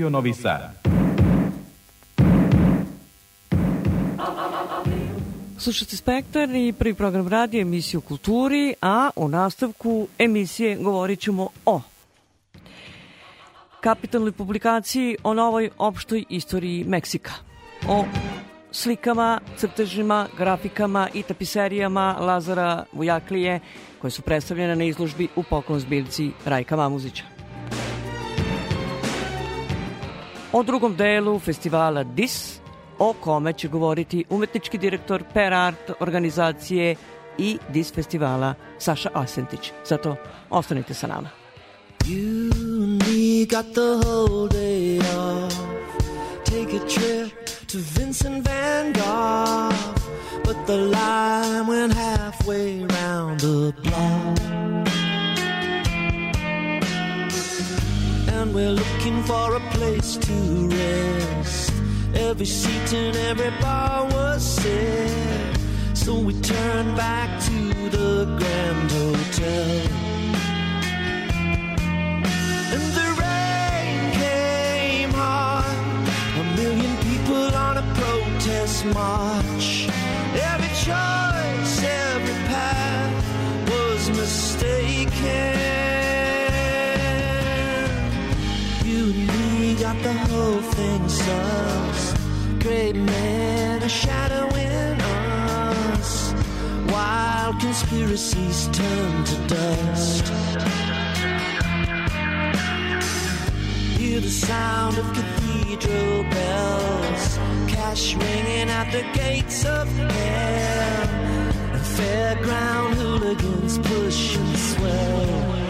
Radio Novi Sad. Slušate Spektar i prvi program radija emisiju o kulturi, a u nastavku emisije govorit ćemo o kapitalnoj publikaciji o novoj opštoj istoriji Meksika, o slikama, crtežima, grafikama i tapiserijama Lazara Vujaklije koje su predstavljene na izložbi u poklon zbiljci Rajka Mamuzića. O drugom delu festivala DIS, o kome će govoriti umetnički direktor Per Art organizacije i DIS festivala Saša Asentić. Zato ostanite sa nama. You got the whole day off. Take a trip to Vincent van Gogh. But the line went halfway round the block. And we're looking for a place to rest. Every seat and every bar was set. So we turned back to the Grand Hotel. And the rain came hard. A million people on a protest march. Every choice, every path was mistaken. Me got the whole thing sus. Great men are shadowing us. Wild conspiracies turn to dust. Hear the sound of cathedral bells, cash ringing at the gates of hell, and fairground hooligans push and swell.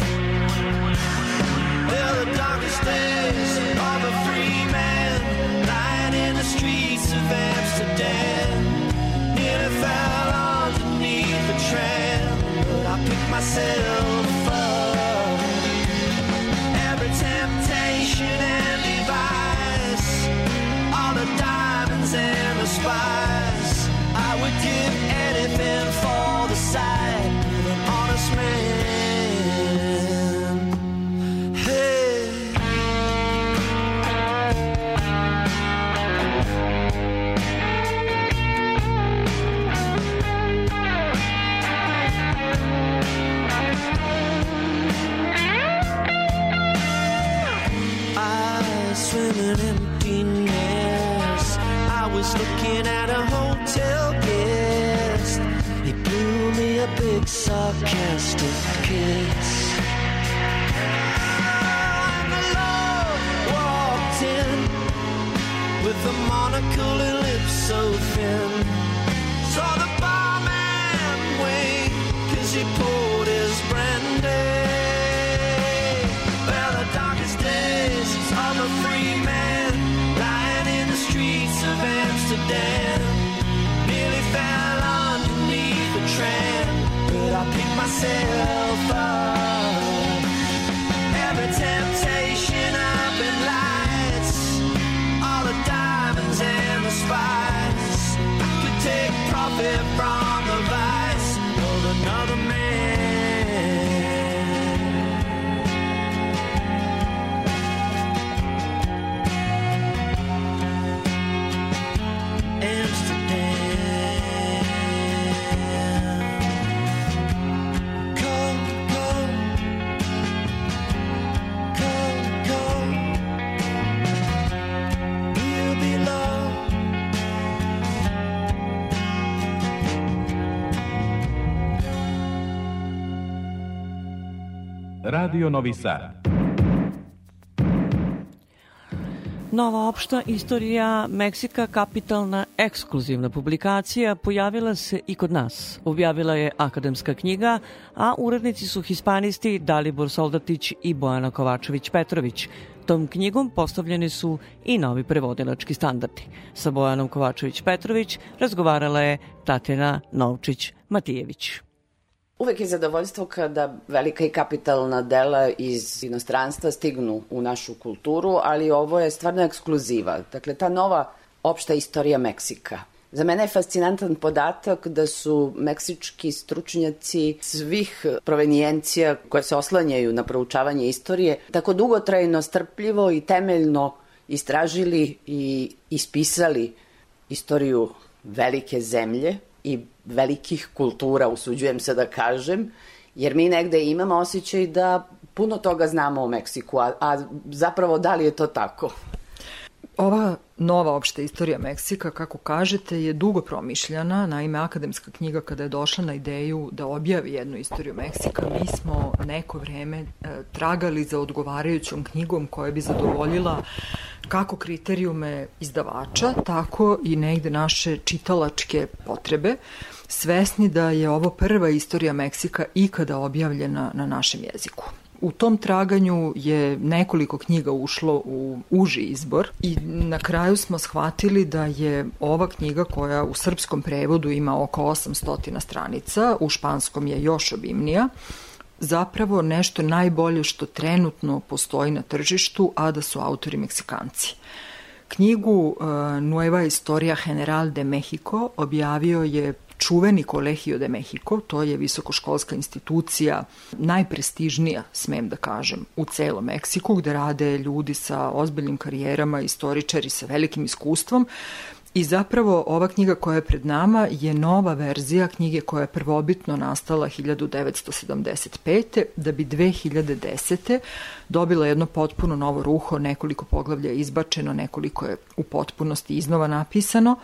I would give anything for the sight was looking at a hotel guest. He blew me a big sarcastic kiss. And the Lord walked in with a monocle and lips so thin. Amsterdam. Nearly fell underneath the tram, but I picked myself Radio Novi Sad. Nova opšta istorija Meksika, kapitalna ekskluzivna publikacija, pojavila se i kod nas. Objavila je akademska knjiga, a urednici su hispanisti Dalibor Soldatić i Bojana Kovačević-Petrović. Tom knjigom postavljeni su i novi prevodilački standardi. Sa Bojanom Kovačević-Petrović razgovarala je Tatjana Novčić-Matijević. Uvek je zadovoljstvo kada velika i kapitalna dela iz inostranstva stignu u našu kulturu, ali ovo je stvarno ekskluziva. Dakle, ta nova opšta istorija Meksika. Za mene je fascinantan podatak da su meksički stručnjaci svih provenijencija koje se oslanjaju na proučavanje istorije tako dugotrajno, strpljivo i temeljno istražili i ispisali istoriju velike zemlje i velikih kultura, usuđujem se da kažem, jer mi negde imamo osjećaj da puno toga znamo o Meksiku, a, a zapravo da li je to tako? Ova nova opšta istorija Meksika, kako kažete, je dugo promišljana. Naime, akademska knjiga kada je došla na ideju da objavi jednu istoriju Meksika, mi smo neko vreme e, tragali za odgovarajućom knjigom koja bi zadovoljila kako kriterijume izdavača, tako i negde naše čitalačke potrebe, svesni da je ovo prva istorija Meksika ikada objavljena na našem jeziku. U tom traganju je nekoliko knjiga ušlo u uži izbor i na kraju smo shvatili da je ova knjiga koja u srpskom prevodu ima oko 800 stranica, u španskom je još obimnija, zapravo nešto najbolje što trenutno postoji na tržištu, a da su autori Meksikanci. Knjigu uh, Nueva Historia General de Mexico objavio je čuveni Colegio de Mexico, to je visokoškolska institucija, najprestižnija, smem da kažem, u celom Meksiku, gde rade ljudi sa ozbiljnim karijerama, istoričari sa velikim iskustvom, I zapravo ova knjiga koja je pred nama je nova verzija knjige koja je prvobitno nastala 1975. da bi 2010. dobila jedno potpuno novo ruho, nekoliko poglavlja je izbačeno, nekoliko je u potpunosti iznova napisano.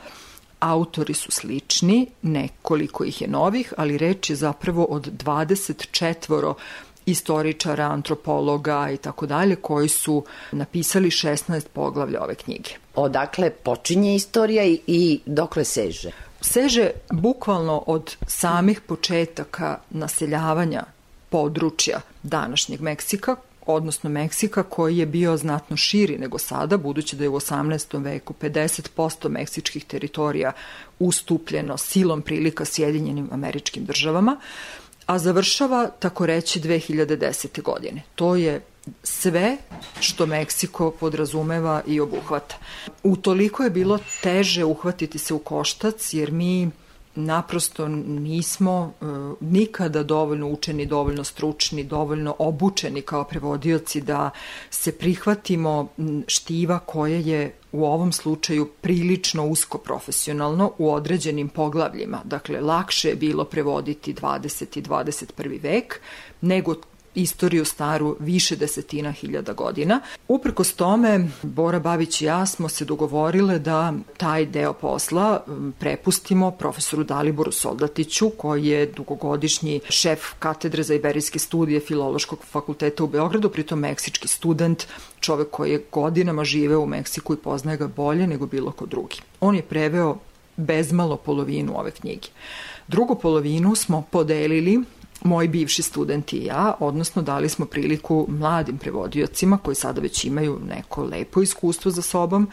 Autori su slični, nekoliko ih je novih, ali reč je zapravo od 24 istoričara, antropologa i tako dalje koji su napisali 16 poglavlja ove knjige. Odakle počinje istorija i, i dokle seže? Seže bukvalno od samih početaka naseljavanja područja današnjeg Meksika, odnosno Meksika koji je bio znatno širi nego sada, budući da je u 18. veku 50% meksičkih teritorija ustupljeno silom prilika Sjedinjenim američkim državama, a završava tako reći 2010. godine. To je sve što Meksiko podrazumeva i obuhvata. Utoliko je bilo teže uhvatiti se u koštac jer mi naprosto nismo uh, nikada dovoljno učeni, dovoljno stručni, dovoljno obučeni kao prevodioci da se prihvatimo štiva koje je u ovom slučaju prilično usko profesionalno u određenim poglavljima. Dakle, lakše je bilo prevoditi 20. i 21. vek nego istoriju staru više desetina hiljada godina. Uprkos tome, Bora Babić i ja smo se dogovorile da taj deo posla prepustimo profesoru Daliboru Soldatiću, koji je dugogodišnji šef katedre za iberijske studije Filološkog fakulteta u Beogradu, pritom meksički student, čovek koji je godinama živeo u Meksiku i poznaje ga bolje nego bilo ko drugi. On je preveo bezmalo polovinu ove knjige. Drugu polovinu smo podelili moji bivši studenti i ja, odnosno dali smo priliku mladim prevodiocima koji sada već imaju neko lepo iskustvo za sobom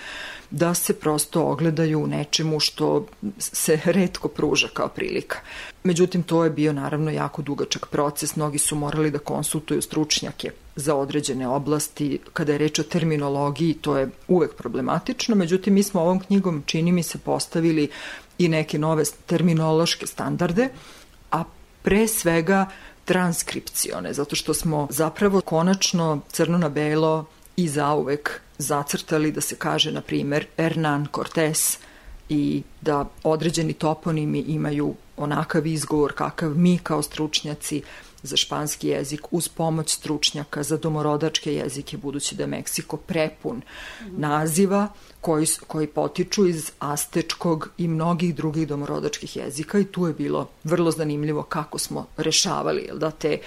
da se prosto ogledaju u nečemu što se redko pruža kao prilika. Međutim, to je bio naravno jako dugačak proces, mnogi su morali da konsultuju stručnjake za određene oblasti. Kada je reč o terminologiji, to je uvek problematično, međutim, mi smo ovom knjigom, čini mi se, postavili i neke nove terminološke standarde, a pre svega transkripcione, zato što smo zapravo konačno crno na belo i zauvek zacrtali da se kaže, na primer, Hernan Cortés i da određeni toponimi imaju onakav izgovor kakav mi kao stručnjaci za španski jezik uz pomoć stručnjaka za domorodačke jezike, budući da je Meksiko prepun naziva koji, koji potiču iz astečkog i mnogih drugih domorodačkih jezika i tu je bilo vrlo zanimljivo kako smo rešavali da, te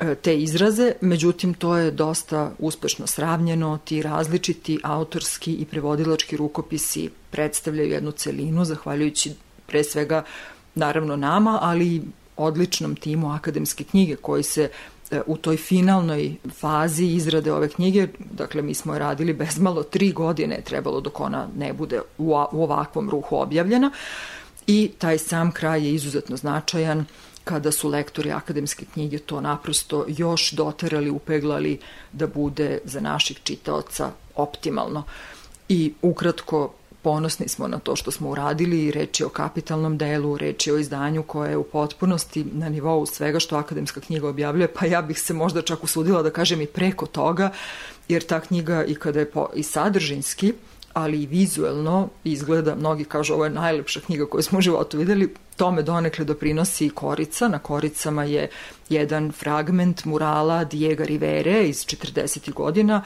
e, te izraze, međutim to je dosta uspešno sravnjeno, ti različiti autorski i prevodilački rukopisi predstavljaju jednu celinu, zahvaljujući pre svega naravno nama, ali odličnom timu akademske knjige koji se e, u toj finalnoj fazi izrade ove knjige, dakle mi smo radili bezmalo tri godine trebalo dok ona ne bude u ovakvom ruhu objavljena i taj sam kraj je izuzetno značajan kada su lektori akademske knjige to naprosto još doterali, upeglali da bude za naših čitaoca optimalno. I ukratko Ponosni smo na to što smo uradili, reč je o kapitalnom delu, reč je o izdanju koje je u potpunosti na nivou svega što akademska knjiga objavljuje, pa ja bih se možda čak usudila da kažem i preko toga, jer ta knjiga i kada je po, i sadržinski, ali i vizuelno izgleda, mnogi kažu ovo je najlepša knjiga koju smo u životu videli, tome donekle doprinosi korica. Na koricama je jedan fragment murala Diego Rivere iz 40. godina,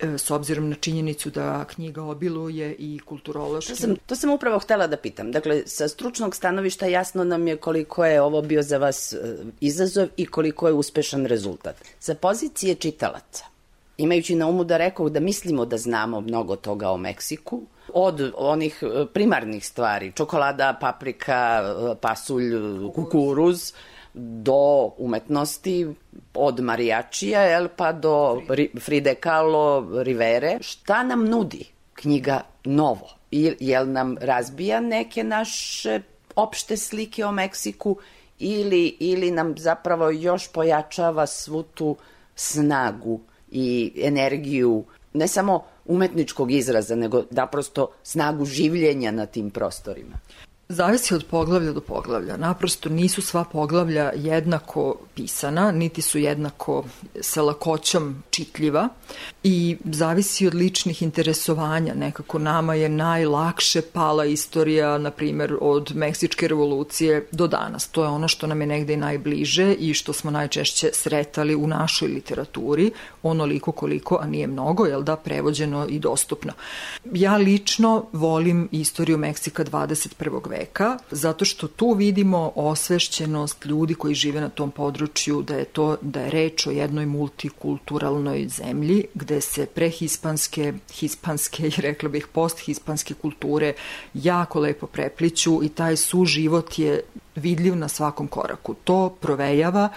s obzirom na činjenicu da knjiga obiluje i kulturološki. To sam, to sam upravo htela da pitam. Dakle, sa stručnog stanovišta jasno nam je koliko je ovo bio za vas e, izazov i koliko je uspešan rezultat. Sa pozicije čitalaca, imajući na umu da rekao da mislimo da znamo mnogo toga o Meksiku, od onih e, primarnih stvari, čokolada, paprika, pasulj, kukuruz, do umetnosti, od marijačija, jel, pa do Fride Kahlo, Rivere. Šta nam nudi knjiga novo? Jel nam razbija neke naše opšte slike o Meksiku ili, ili nam zapravo još pojačava svu tu snagu i energiju, ne samo umetničkog izraza, nego naprosto snagu življenja na tim prostorima. Zavisi od poglavlja do poglavlja. Naprosto nisu sva poglavlja jednako pisana, niti su jednako sa lakoćom čitljiva i zavisi od ličnih interesovanja. Nekako nama je najlakše pala istorija, na primer, od Meksičke revolucije do danas. To je ono što nam je negde i najbliže i što smo najčešće sretali u našoj literaturi, onoliko koliko, a nije mnogo, jel da, prevođeno i dostupno. Ja lično volim istoriju Meksika 21. veka veka, zato što tu vidimo osvešćenost ljudi koji žive na tom području, da je to da je reč o jednoj multikulturalnoj zemlji gde se prehispanske, hispanske i rekla bih posthispanske kulture jako lepo prepliću i taj suživot je vidljiv na svakom koraku. To provejava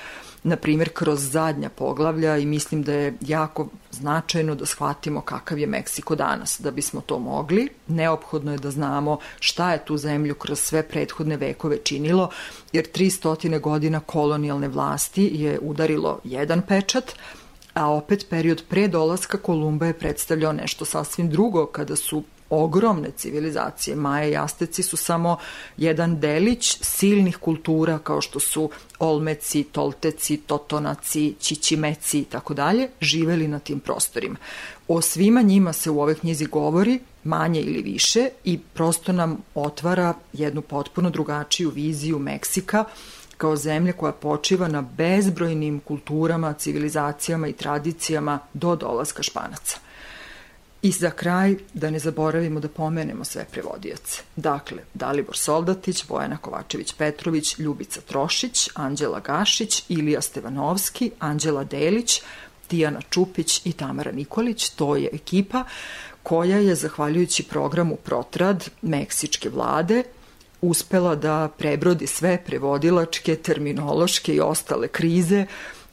na primjer, kroz zadnja poglavlja i mislim da je jako značajno da shvatimo kakav je Meksiko danas. Da bismo to mogli, neophodno je da znamo šta je tu zemlju kroz sve prethodne vekove činilo, jer 300 godina kolonijalne vlasti je udarilo jedan pečat, a opet period pre dolaska Kolumba je predstavljao nešto sasvim drugo kada su ogromne civilizacije. Maja i Asteci su samo jedan delić silnih kultura kao što su Olmeci, Tolteci, Totonaci, Čičimeci i tako dalje, živeli na tim prostorima. O svima njima se u ovoj knjizi govori, manje ili više, i prosto nam otvara jednu potpuno drugačiju viziju Meksika, kao zemlje koja počiva na bezbrojnim kulturama, civilizacijama i tradicijama do dolaska Španaca. I za kraj, da ne zaboravimo da pomenemo sve prevodioce. Dakle, Dalibor Soldatić, Bojana Kovačević-Petrović, Ljubica Trošić, Anđela Gašić, Ilija Stevanovski, Anđela Delić, Tijana Čupić i Tamara Nikolić. To je ekipa koja je, zahvaljujući programu Protrad Meksičke vlade, uspela da prebrodi sve prevodilačke, terminološke i ostale krize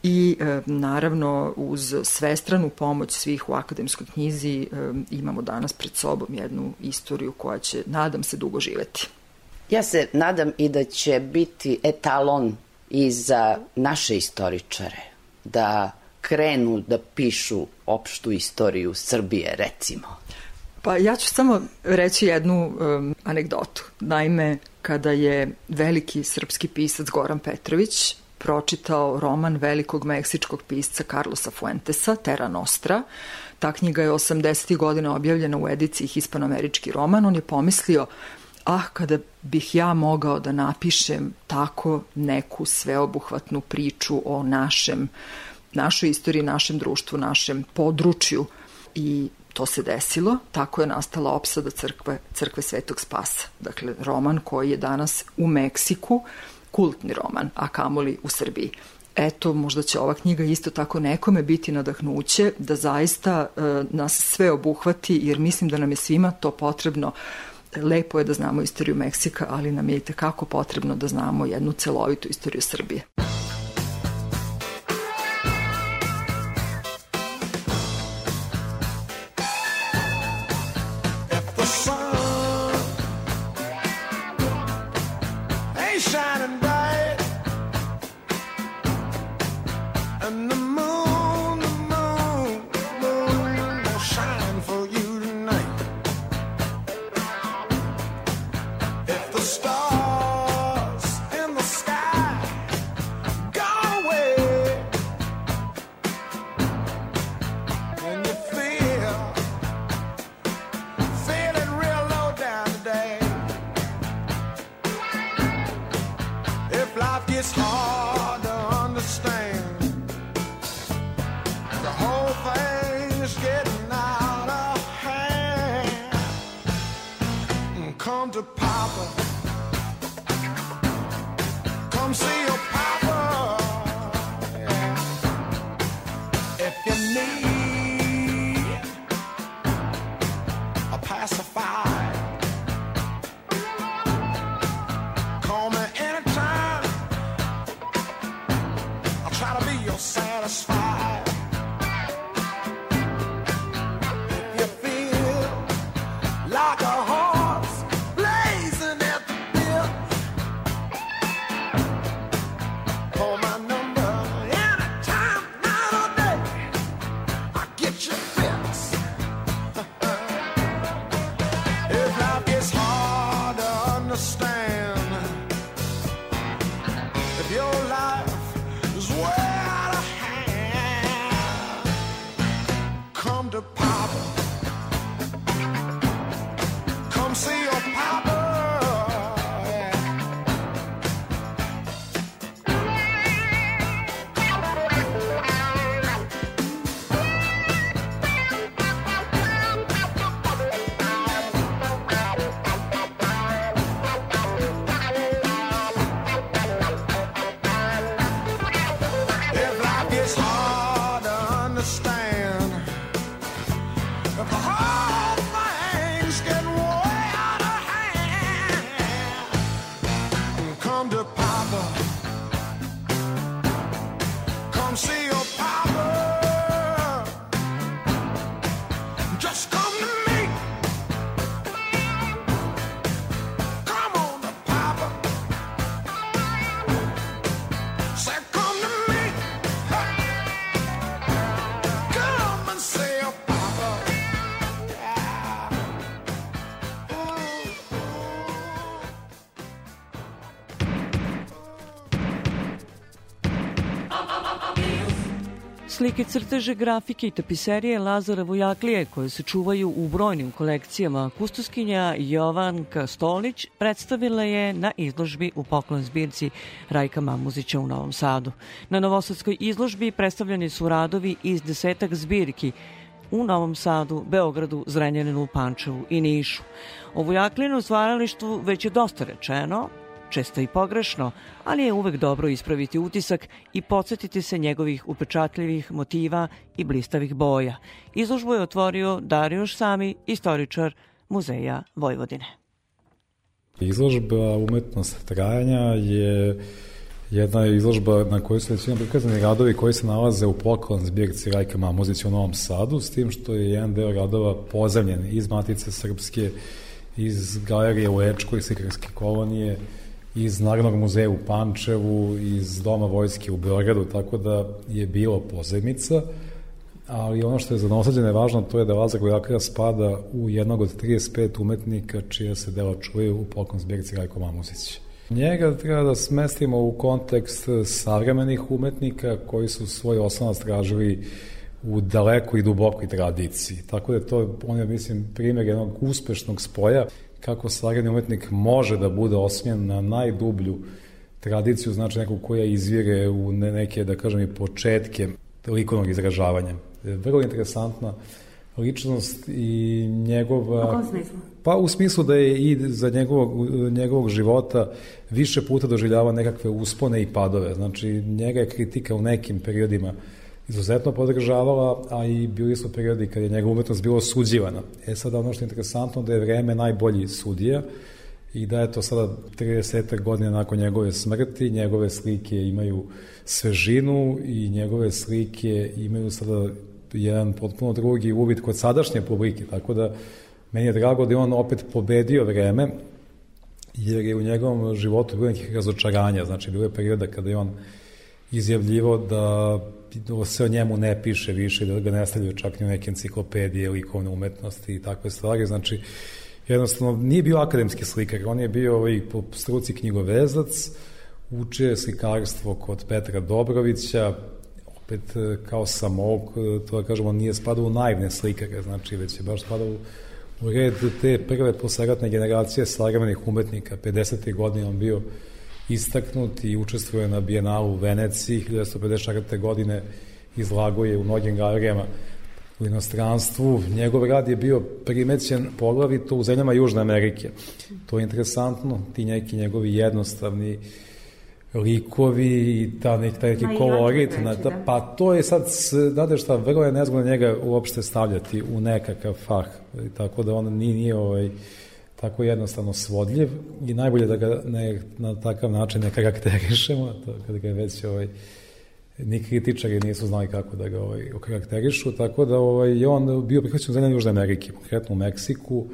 i e, naravno uz svestranu pomoć svih u akademskoj knjizi e, imamo danas pred sobom jednu istoriju koja će, nadam se, dugo živeti. Ja se nadam i da će biti etalon i za naše istoričare, da krenu da pišu opštu istoriju Srbije, recimo. Pa ja ću samo reći jednu um, anegdotu. Naime, kada je veliki srpski pisac Goran Petrović pročitao roman velikog meksičkog pisca Carlosa Fuentesa, Terra Nostra. Ta knjiga je 80. godina objavljena u ediciji Hispanoamerički roman. On je pomislio, ah, kada bih ja mogao da napišem tako neku sveobuhvatnu priču o našem, našoj istoriji, našem društvu, našem području i to se desilo, tako je nastala opsada crkve, crkve Svetog Spasa. Dakle, roman koji je danas u Meksiku, kultni roman, a kamoli u Srbiji. Eto, možda će ova knjiga isto tako nekome biti nadahnuće da zaista e, nas sve obuhvati, jer mislim da nam je svima to potrebno Lepo je da znamo istoriju Meksika, ali nam je i tekako potrebno da znamo jednu celovitu istoriju Srbije. Slike, crteže, grafike i tapiserije Lazara Vojaklije koje se čuvaju u brojnim kolekcijama kustoskinja Jovanka Stolić predstavila je na izložbi u poklon zbirci Rajka Mamuzića u Novom Sadu. Na Novosadskoj izložbi predstavljeni su radovi iz desetak zbirki u Novom Sadu, Beogradu, Zrenjaninu, Pančevu i Nišu. O Vojaklijinu stvaralištu već je dosta rečeno, često i pogrešno, ali je uvek dobro ispraviti utisak i podsjetiti se njegovih upečatljivih motiva i blistavih boja. Izložbu je otvorio Darioš Sami, istoričar Muzeja Vojvodine. Izložba umetnost trajanja je jedna izložba na kojoj su većina prikazani radovi koji se nalaze u poklon zbirci Rajka Mamuzića u Novom Sadu, s tim što je jedan deo radova pozemljen iz Matice Srpske, iz galerije u Ečkoj, Sikarske kolonije, iz Narodnog muzeja u Pančevu, iz Doma vojske u Beogradu, tako da je bilo pozemica, ali ono što je za nosađene važno to je da Lazar Vojakra spada u jednog od 35 umetnika čija se dela čuje u poklon zbirci Rajko Mamuzić. Njega treba da smestimo u kontekst savremenih umetnika koji su svoj osnovac tražili u dalekoj i dubokoj tradiciji. Tako da to, on je, mislim, primjer jednog uspešnog spoja kako savremeni umetnik može da bude osmijen na najdublju tradiciju, znači nekog koja izvire u neke, da kažem, i početke likovnog izražavanja. Vrlo interesantna ličnost i njegova... U kom smislu? Pa u smislu da je i za njegovog, njegovog života više puta doživljava nekakve uspone i padove. Znači, njega je kritika u nekim periodima izuzetno podržavala, a i bili su periodi kad je njegova umetnost bilo suđivana. E sada ono što je interesantno da je vreme najbolji sudija i da je to sada 30 godina nakon njegove smrti, njegove slike imaju svežinu i njegove slike imaju sada jedan potpuno drugi uvid kod sadašnje publike, tako da meni je drago da je on opet pobedio vreme, jer je u njegovom životu bilo nekih razočaranja, znači bilo je perioda kada je on izjavljivo da se o njemu ne piše više, da ga ne stavljaju čak ni u neke enciklopedije, likovne umetnosti i takve stvari, znači jednostavno nije bio akademski slikar, on je bio ovaj, po struci knjigovezac, učio slikarstvo kod Petra Dobrovića, opet kao samog, to da kažemo, nije spadao u naivne slikare, znači već je baš spadao u red te prve posleratne generacije savremenih umetnika. 50. godine on bio istaknut i učestvuje na Bijenalu u Veneciji, 1954. godine izlago je u mnogim galerijama u inostranstvu. Njegov rad je bio primećen poglavito u zemljama Južne Amerike. To je interesantno, ti neki njegovi jednostavni likovi i ta neki, taj neki kolorit. Na, da, pa to je sad, znate šta, vrlo je nezgodno njega uopšte stavljati u nekakav fah. Tako da on nije, nije ovaj, tako jednostavno svodljiv i najbolje da ga ne, na takav način ne karakterišemo, to kada ga već ovaj, ni kritičari nisu znali kako da ga ovaj, okarakterišu, tako da ovaj, je on bio prihvaćen u zemlje Južne Amerike, konkretno u Meksiku,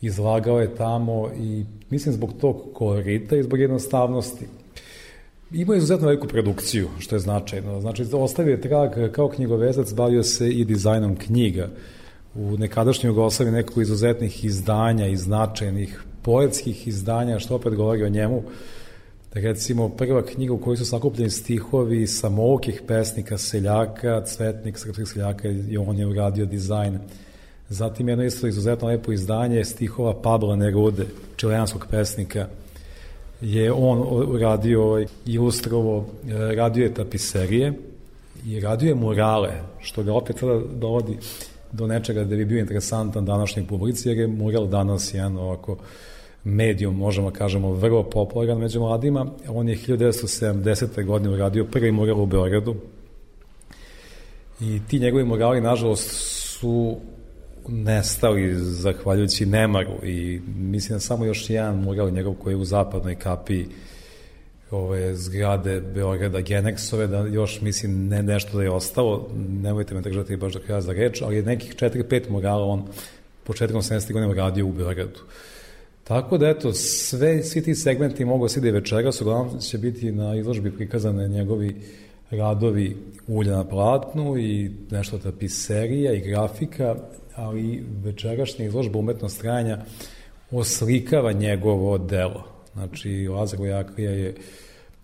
izlagao je tamo i mislim zbog tog kolorita i zbog jednostavnosti. Ima izuzetno veliku produkciju, što je značajno. Znači, ostavio je trag kao knjigovezac, bavio se i dizajnom knjiga. U nekadašnjoj Jugoslavi nekako izuzetnih izdanja i značajnih poetskih izdanja, što opet govori o njemu, recimo prva knjiga u kojoj su sakupljeni stihovi samoukih pesnika seljaka, cvetnik srpskih seljaka i on je uradio dizajn. Zatim jedno isto izuzetno lepo izdanje stihova Pabla Nerude, čileanskog pesnika, je on uradio ovaj, ilustrovo, e, radio je tapiserije i radio je murale, što ga opet sada dovodi do nečega da bi bio interesantan današnjoj publici, jer je mural danas jedan ovako medijum, možemo da kažemo, vrlo popularan među mladima. On je 1970. godine uradio prvi mural u Beogradu i ti njegovi murali, nažalost, su nestali zahvaljujući nemaru i mislim da samo još jedan mural njegov koji je u zapadnoj kapiji ove zgrade Beograda Genexove, da još mislim ne nešto da je ostalo, nemojte me držati baš do kraja za reč, ali nekih 4-5 murala on početkom 70. godina radio u Beogradu. Tako da, eto, sve, svi ti segmenti mogu se ide večeras, uglavnom će biti na izložbi prikazane njegovi radovi ulja na platnu i nešto tapiserija i grafika, ali večerašnja izložba umetnost trajanja oslikava njegovo delo. Znači, Lazar Vojakrija je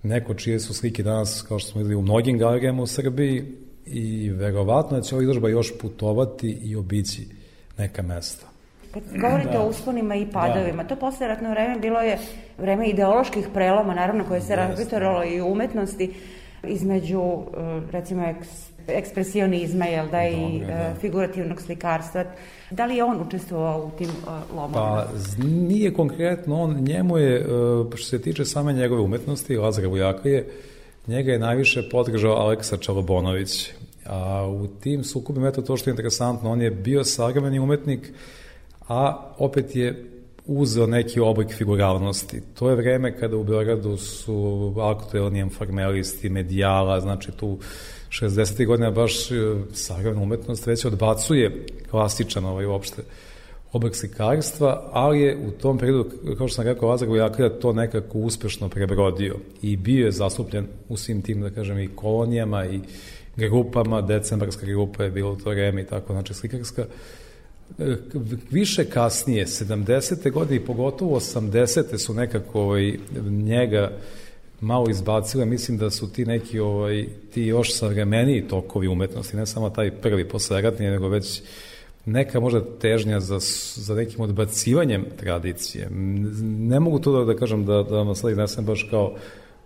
neko čije su slike danas, kao što smo videli, u mnogim galerijama u Srbiji i verovatno da će ova izložba još putovati i obići neka mesta. Kad govorite da. o usponima i padovima, da. to posleratno vreme bilo je vreme ideoloških preloma, naravno, koje se razvitoralo i umetnosti između, eh, recimo, eks, ekspresionizma, jel da, i Dobre, da. figurativnog slikarstva. Da li je on učestvovao u tim uh, lomovima? Pa, nije konkretno on, njemu je, uh, što se tiče same njegove umetnosti, Lazara Vujaklije, njega je najviše podržao Aleksa Čalobonović. A u tim sukubima, eto to što je interesantno, on je bio savremeni umetnik, a opet je uzeo neki oblik figuralnosti. To je vreme kada u Beogradu su aktuelni informelisti, medijala, znači tu 60. godina baš e, sagrana umetnost već odbacuje klasičan ovaj uopšte oblik slikarstva, ali je u tom periodu, kao što sam rekao, Lazar Vujaklija to nekako uspešno prebrodio i bio je zastupljen u svim tim, da kažem, i kolonijama i grupama, decembarska grupa je bilo to vreme i tako, znači slikarska, e, više kasnije, 70. godine i pogotovo 80. su nekako ovaj, njega malo izbacile, mislim da su ti neki ovaj, ti još savremeniji tokovi umetnosti, ne samo taj prvi posleratni, nego već neka možda težnja za, za nekim odbacivanjem tradicije. Ne mogu to da, da kažem da, da vam sad iznesem baš kao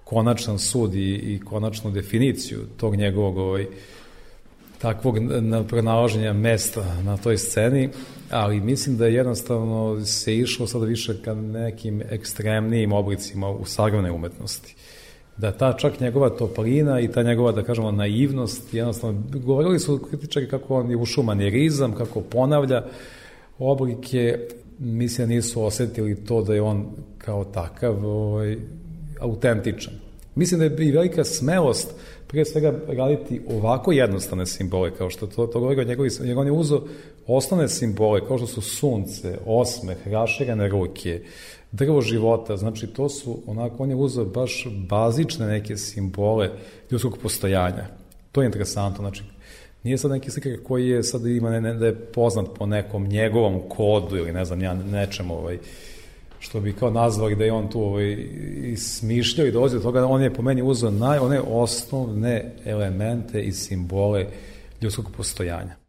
konačan sud i, i konačnu definiciju tog njegovog ovaj, takvog pronalaženja mesta na toj sceni, ali mislim da je jednostavno se išlo sada više ka nekim ekstremnijim oblicima u sagrane umetnosti da ta čak njegova toplina i ta njegova, da kažemo, naivnost, jednostavno, govorili su kritičari kako on je ušao manirizam, kako ponavlja oblike, mislim da nisu osetili to da je on kao takav ovaj, autentičan. Mislim da je i velika smelost pre svega raditi ovako jednostavne simbole, kao što to, to govori o njegovi, jer on je uzo osnovne simbole, kao što su sunce, osmeh, raširene ruke, drvo života, znači to su, onako, on je uzeo baš bazične neke simbole ljudskog postojanja. To je interesantno, znači, nije sad neki slikar koji je sad ima ne, ne, da je poznat po nekom njegovom kodu ili ne znam ja nečem ovaj, što bi kao nazvali da je on tu ovaj, smišljao i dolazi do toga, on je po meni uzeo naj, one osnovne elemente i simbole ljudskog postojanja.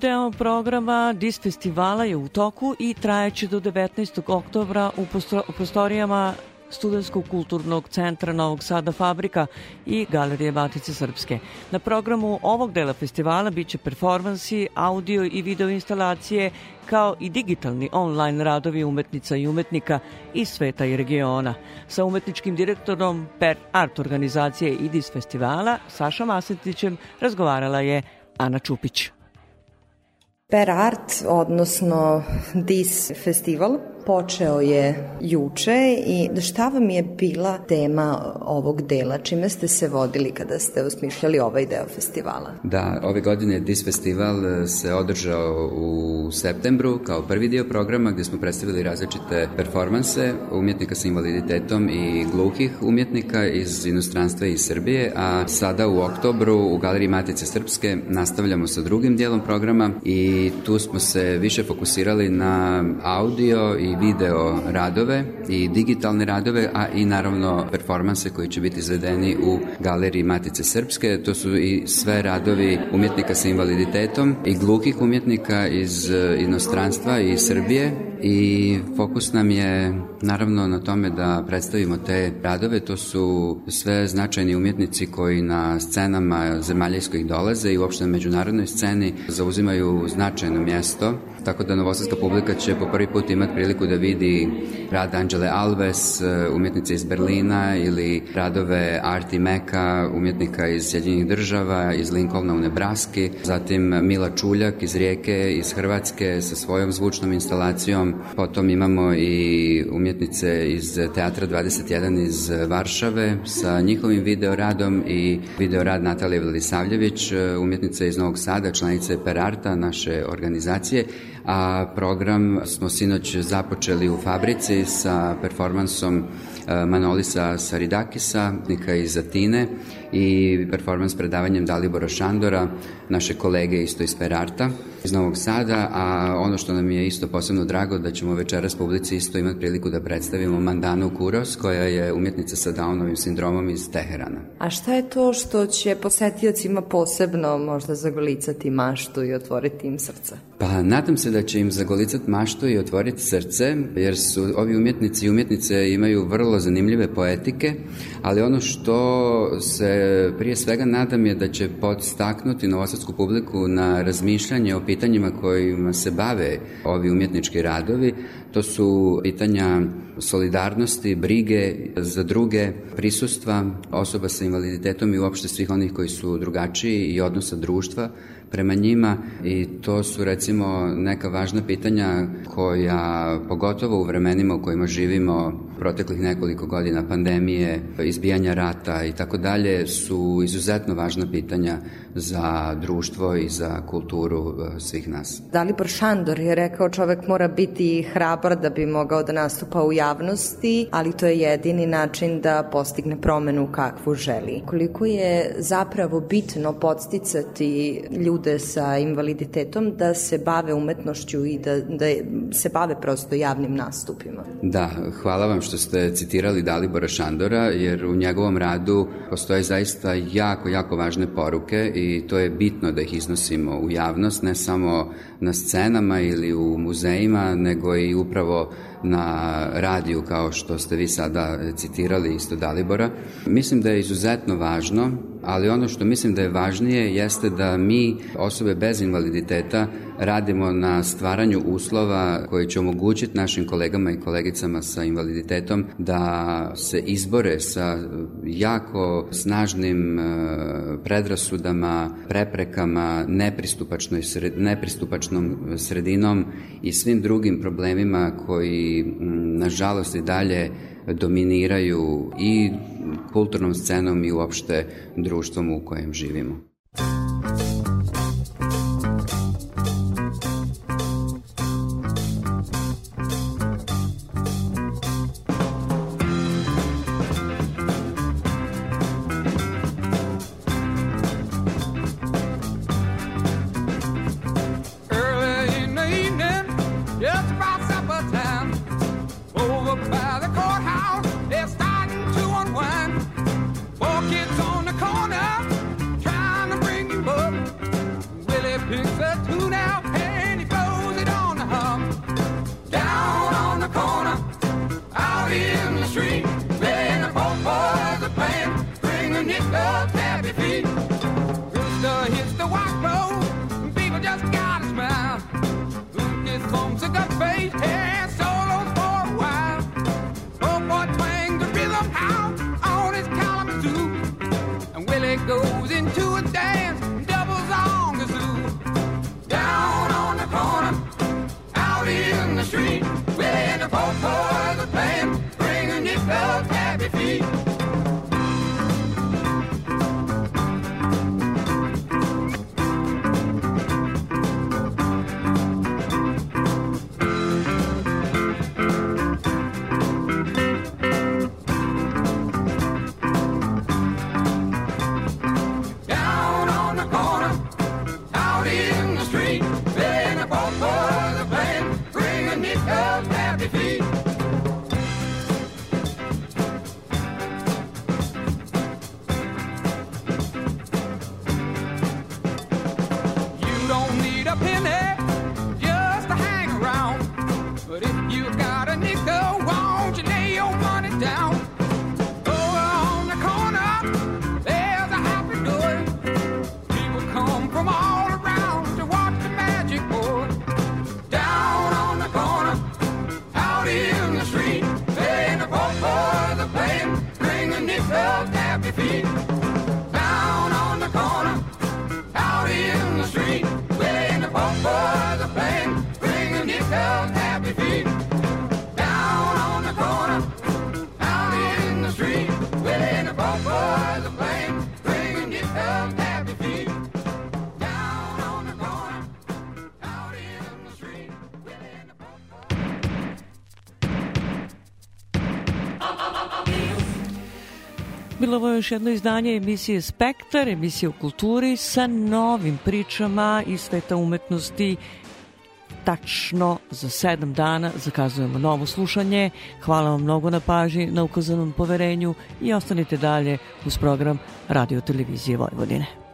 Deo programa DIS festivala je u toku i trajeće do 19. oktobra u, prostorijama Studenskog kulturnog centra Novog Sada Fabrika i Galerije Matice Srpske. Na programu ovog dela festivala biće performansi, audio i video instalacije, kao i digitalni online radovi umetnica i umetnika iz sveta i regiona. Sa umetničkim direktorom Per Art organizacije IDIS festivala, Sašom Asetićem, razgovarala je Ana Čupić. Per Art, odnosno DIS festival, počeo je juče i šta vam je bila tema ovog dela? Čime ste se vodili kada ste osmišljali ovaj deo festivala? Da, ove godine DIS festival se održao u septembru kao prvi dio programa gde smo predstavili različite performanse umjetnika sa invaliditetom i gluhih umjetnika iz inostranstva i Srbije, a sada u oktobru u Galeriji Matice Srpske nastavljamo sa drugim dijelom programa i tu smo se više fokusirali na audio i video radove i digitalne radove, a i naravno performanse koji će biti izvedeni u Galeriji Matice Srpske. To su i sve radovi umjetnika sa invaliditetom i glukih umjetnika iz inostranstva i Srbije i fokus nam je naravno na tome da predstavimo te radove. To su sve značajni umjetnici koji na scenama zemalja iz kojih dolaze i uopšte na međunarodnoj sceni zauzimaju značajno mjesto. Tako da novosadska publika će po prvi put imati priliku da vidi rad Angele Alves, umjetnice iz Berlina ili radove Arti Meka, umjetnika iz Sjedinjenih država, iz Lincolna u Nebraski, zatim Mila Čuljak iz Rijeke, iz Hrvatske sa svojom zvučnom instalacijom. Potom imamo i umjetnice iz Teatra 21 iz Varšave sa njihovim videoradom i videorad Natalije Vladisavljević, umjetnica iz Novog Sada, članice Perarta, naše organizacije, a program smo sinoć započeli u fabrici sa performansom e, Manolisa Saridakisa, nika iz Atine i performans predavanjem Dalibora Šandora, naše kolege isto iz Perarta iz Novog Sada, a ono što nam je isto posebno drago da ćemo večeras publici isto imati priliku da predstavimo Mandanu Kuros, koja je umjetnica sa Downovim sindromom iz Teherana. A šta je to što će posetiocima posebno možda zagolicati maštu i otvoriti im srce? Pa nadam se da će im zagolicati maštu i otvoriti srce, jer su ovi umjetnici i umjetnice imaju vrlo zanimljive poetike, ali ono što se prije svega nadam je da će podstaknuti novosadsku publiku na razmišljanje o pitanjima kojima se bave ovi umjetnički radovi. To su pitanja solidarnosti, brige za druge, prisustva osoba sa invaliditetom i uopšte svih onih koji su drugačiji i odnosa društva prema njima i to su recimo neka važna pitanja koja pogotovo u vremenima u kojima živimo proteklih nekoliko godina pandemije, izbijanja rata i tako dalje su izuzetno važna pitanja za društvo i za kulturu e, svih nas. Dalibor Šandor je rekao čovek mora biti hrabar da bi mogao da nastupa u javnosti, ali to je jedini način da postigne promenu kakvu želi. Koliko je zapravo bitno podsticati ljude sa invaliditetom da se bave umetnošću i da, da se bave prosto javnim nastupima? Da, hvala vam što ste citirali Dalibora Šandora, jer u njegovom radu postoje zaista jako, jako važne poruke i to je bitno da ih iznosimo u javnost, ne samo na scenama ili u muzejima, nego i upravo na radiju kao što ste vi sada citirali isto Dalibora. Mislim da je izuzetno važno, ali ono što mislim da je važnije jeste da mi, osobe bez invaliditeta, radimo na stvaranju uslova koji će omogućiti našim kolegama i kolegicama sa invaliditetom da se izbore sa jako snažnim e, predrasudama, preprekama, nepristupačnom sredinom i svim drugim problemima koji nažalost i dalje dominiraju i kulturnom scenom i uopšte društvom u kojem živimo. Još jedno izdanje emisije Spektar, emisije o kulturi sa novim pričama iz sveta umetnosti. Tačno za sedam dana zakazujemo novo slušanje. Hvala vam mnogo na pažnji, na ukazanom poverenju i ostanite dalje uz program Radio Televizije Vojvodine.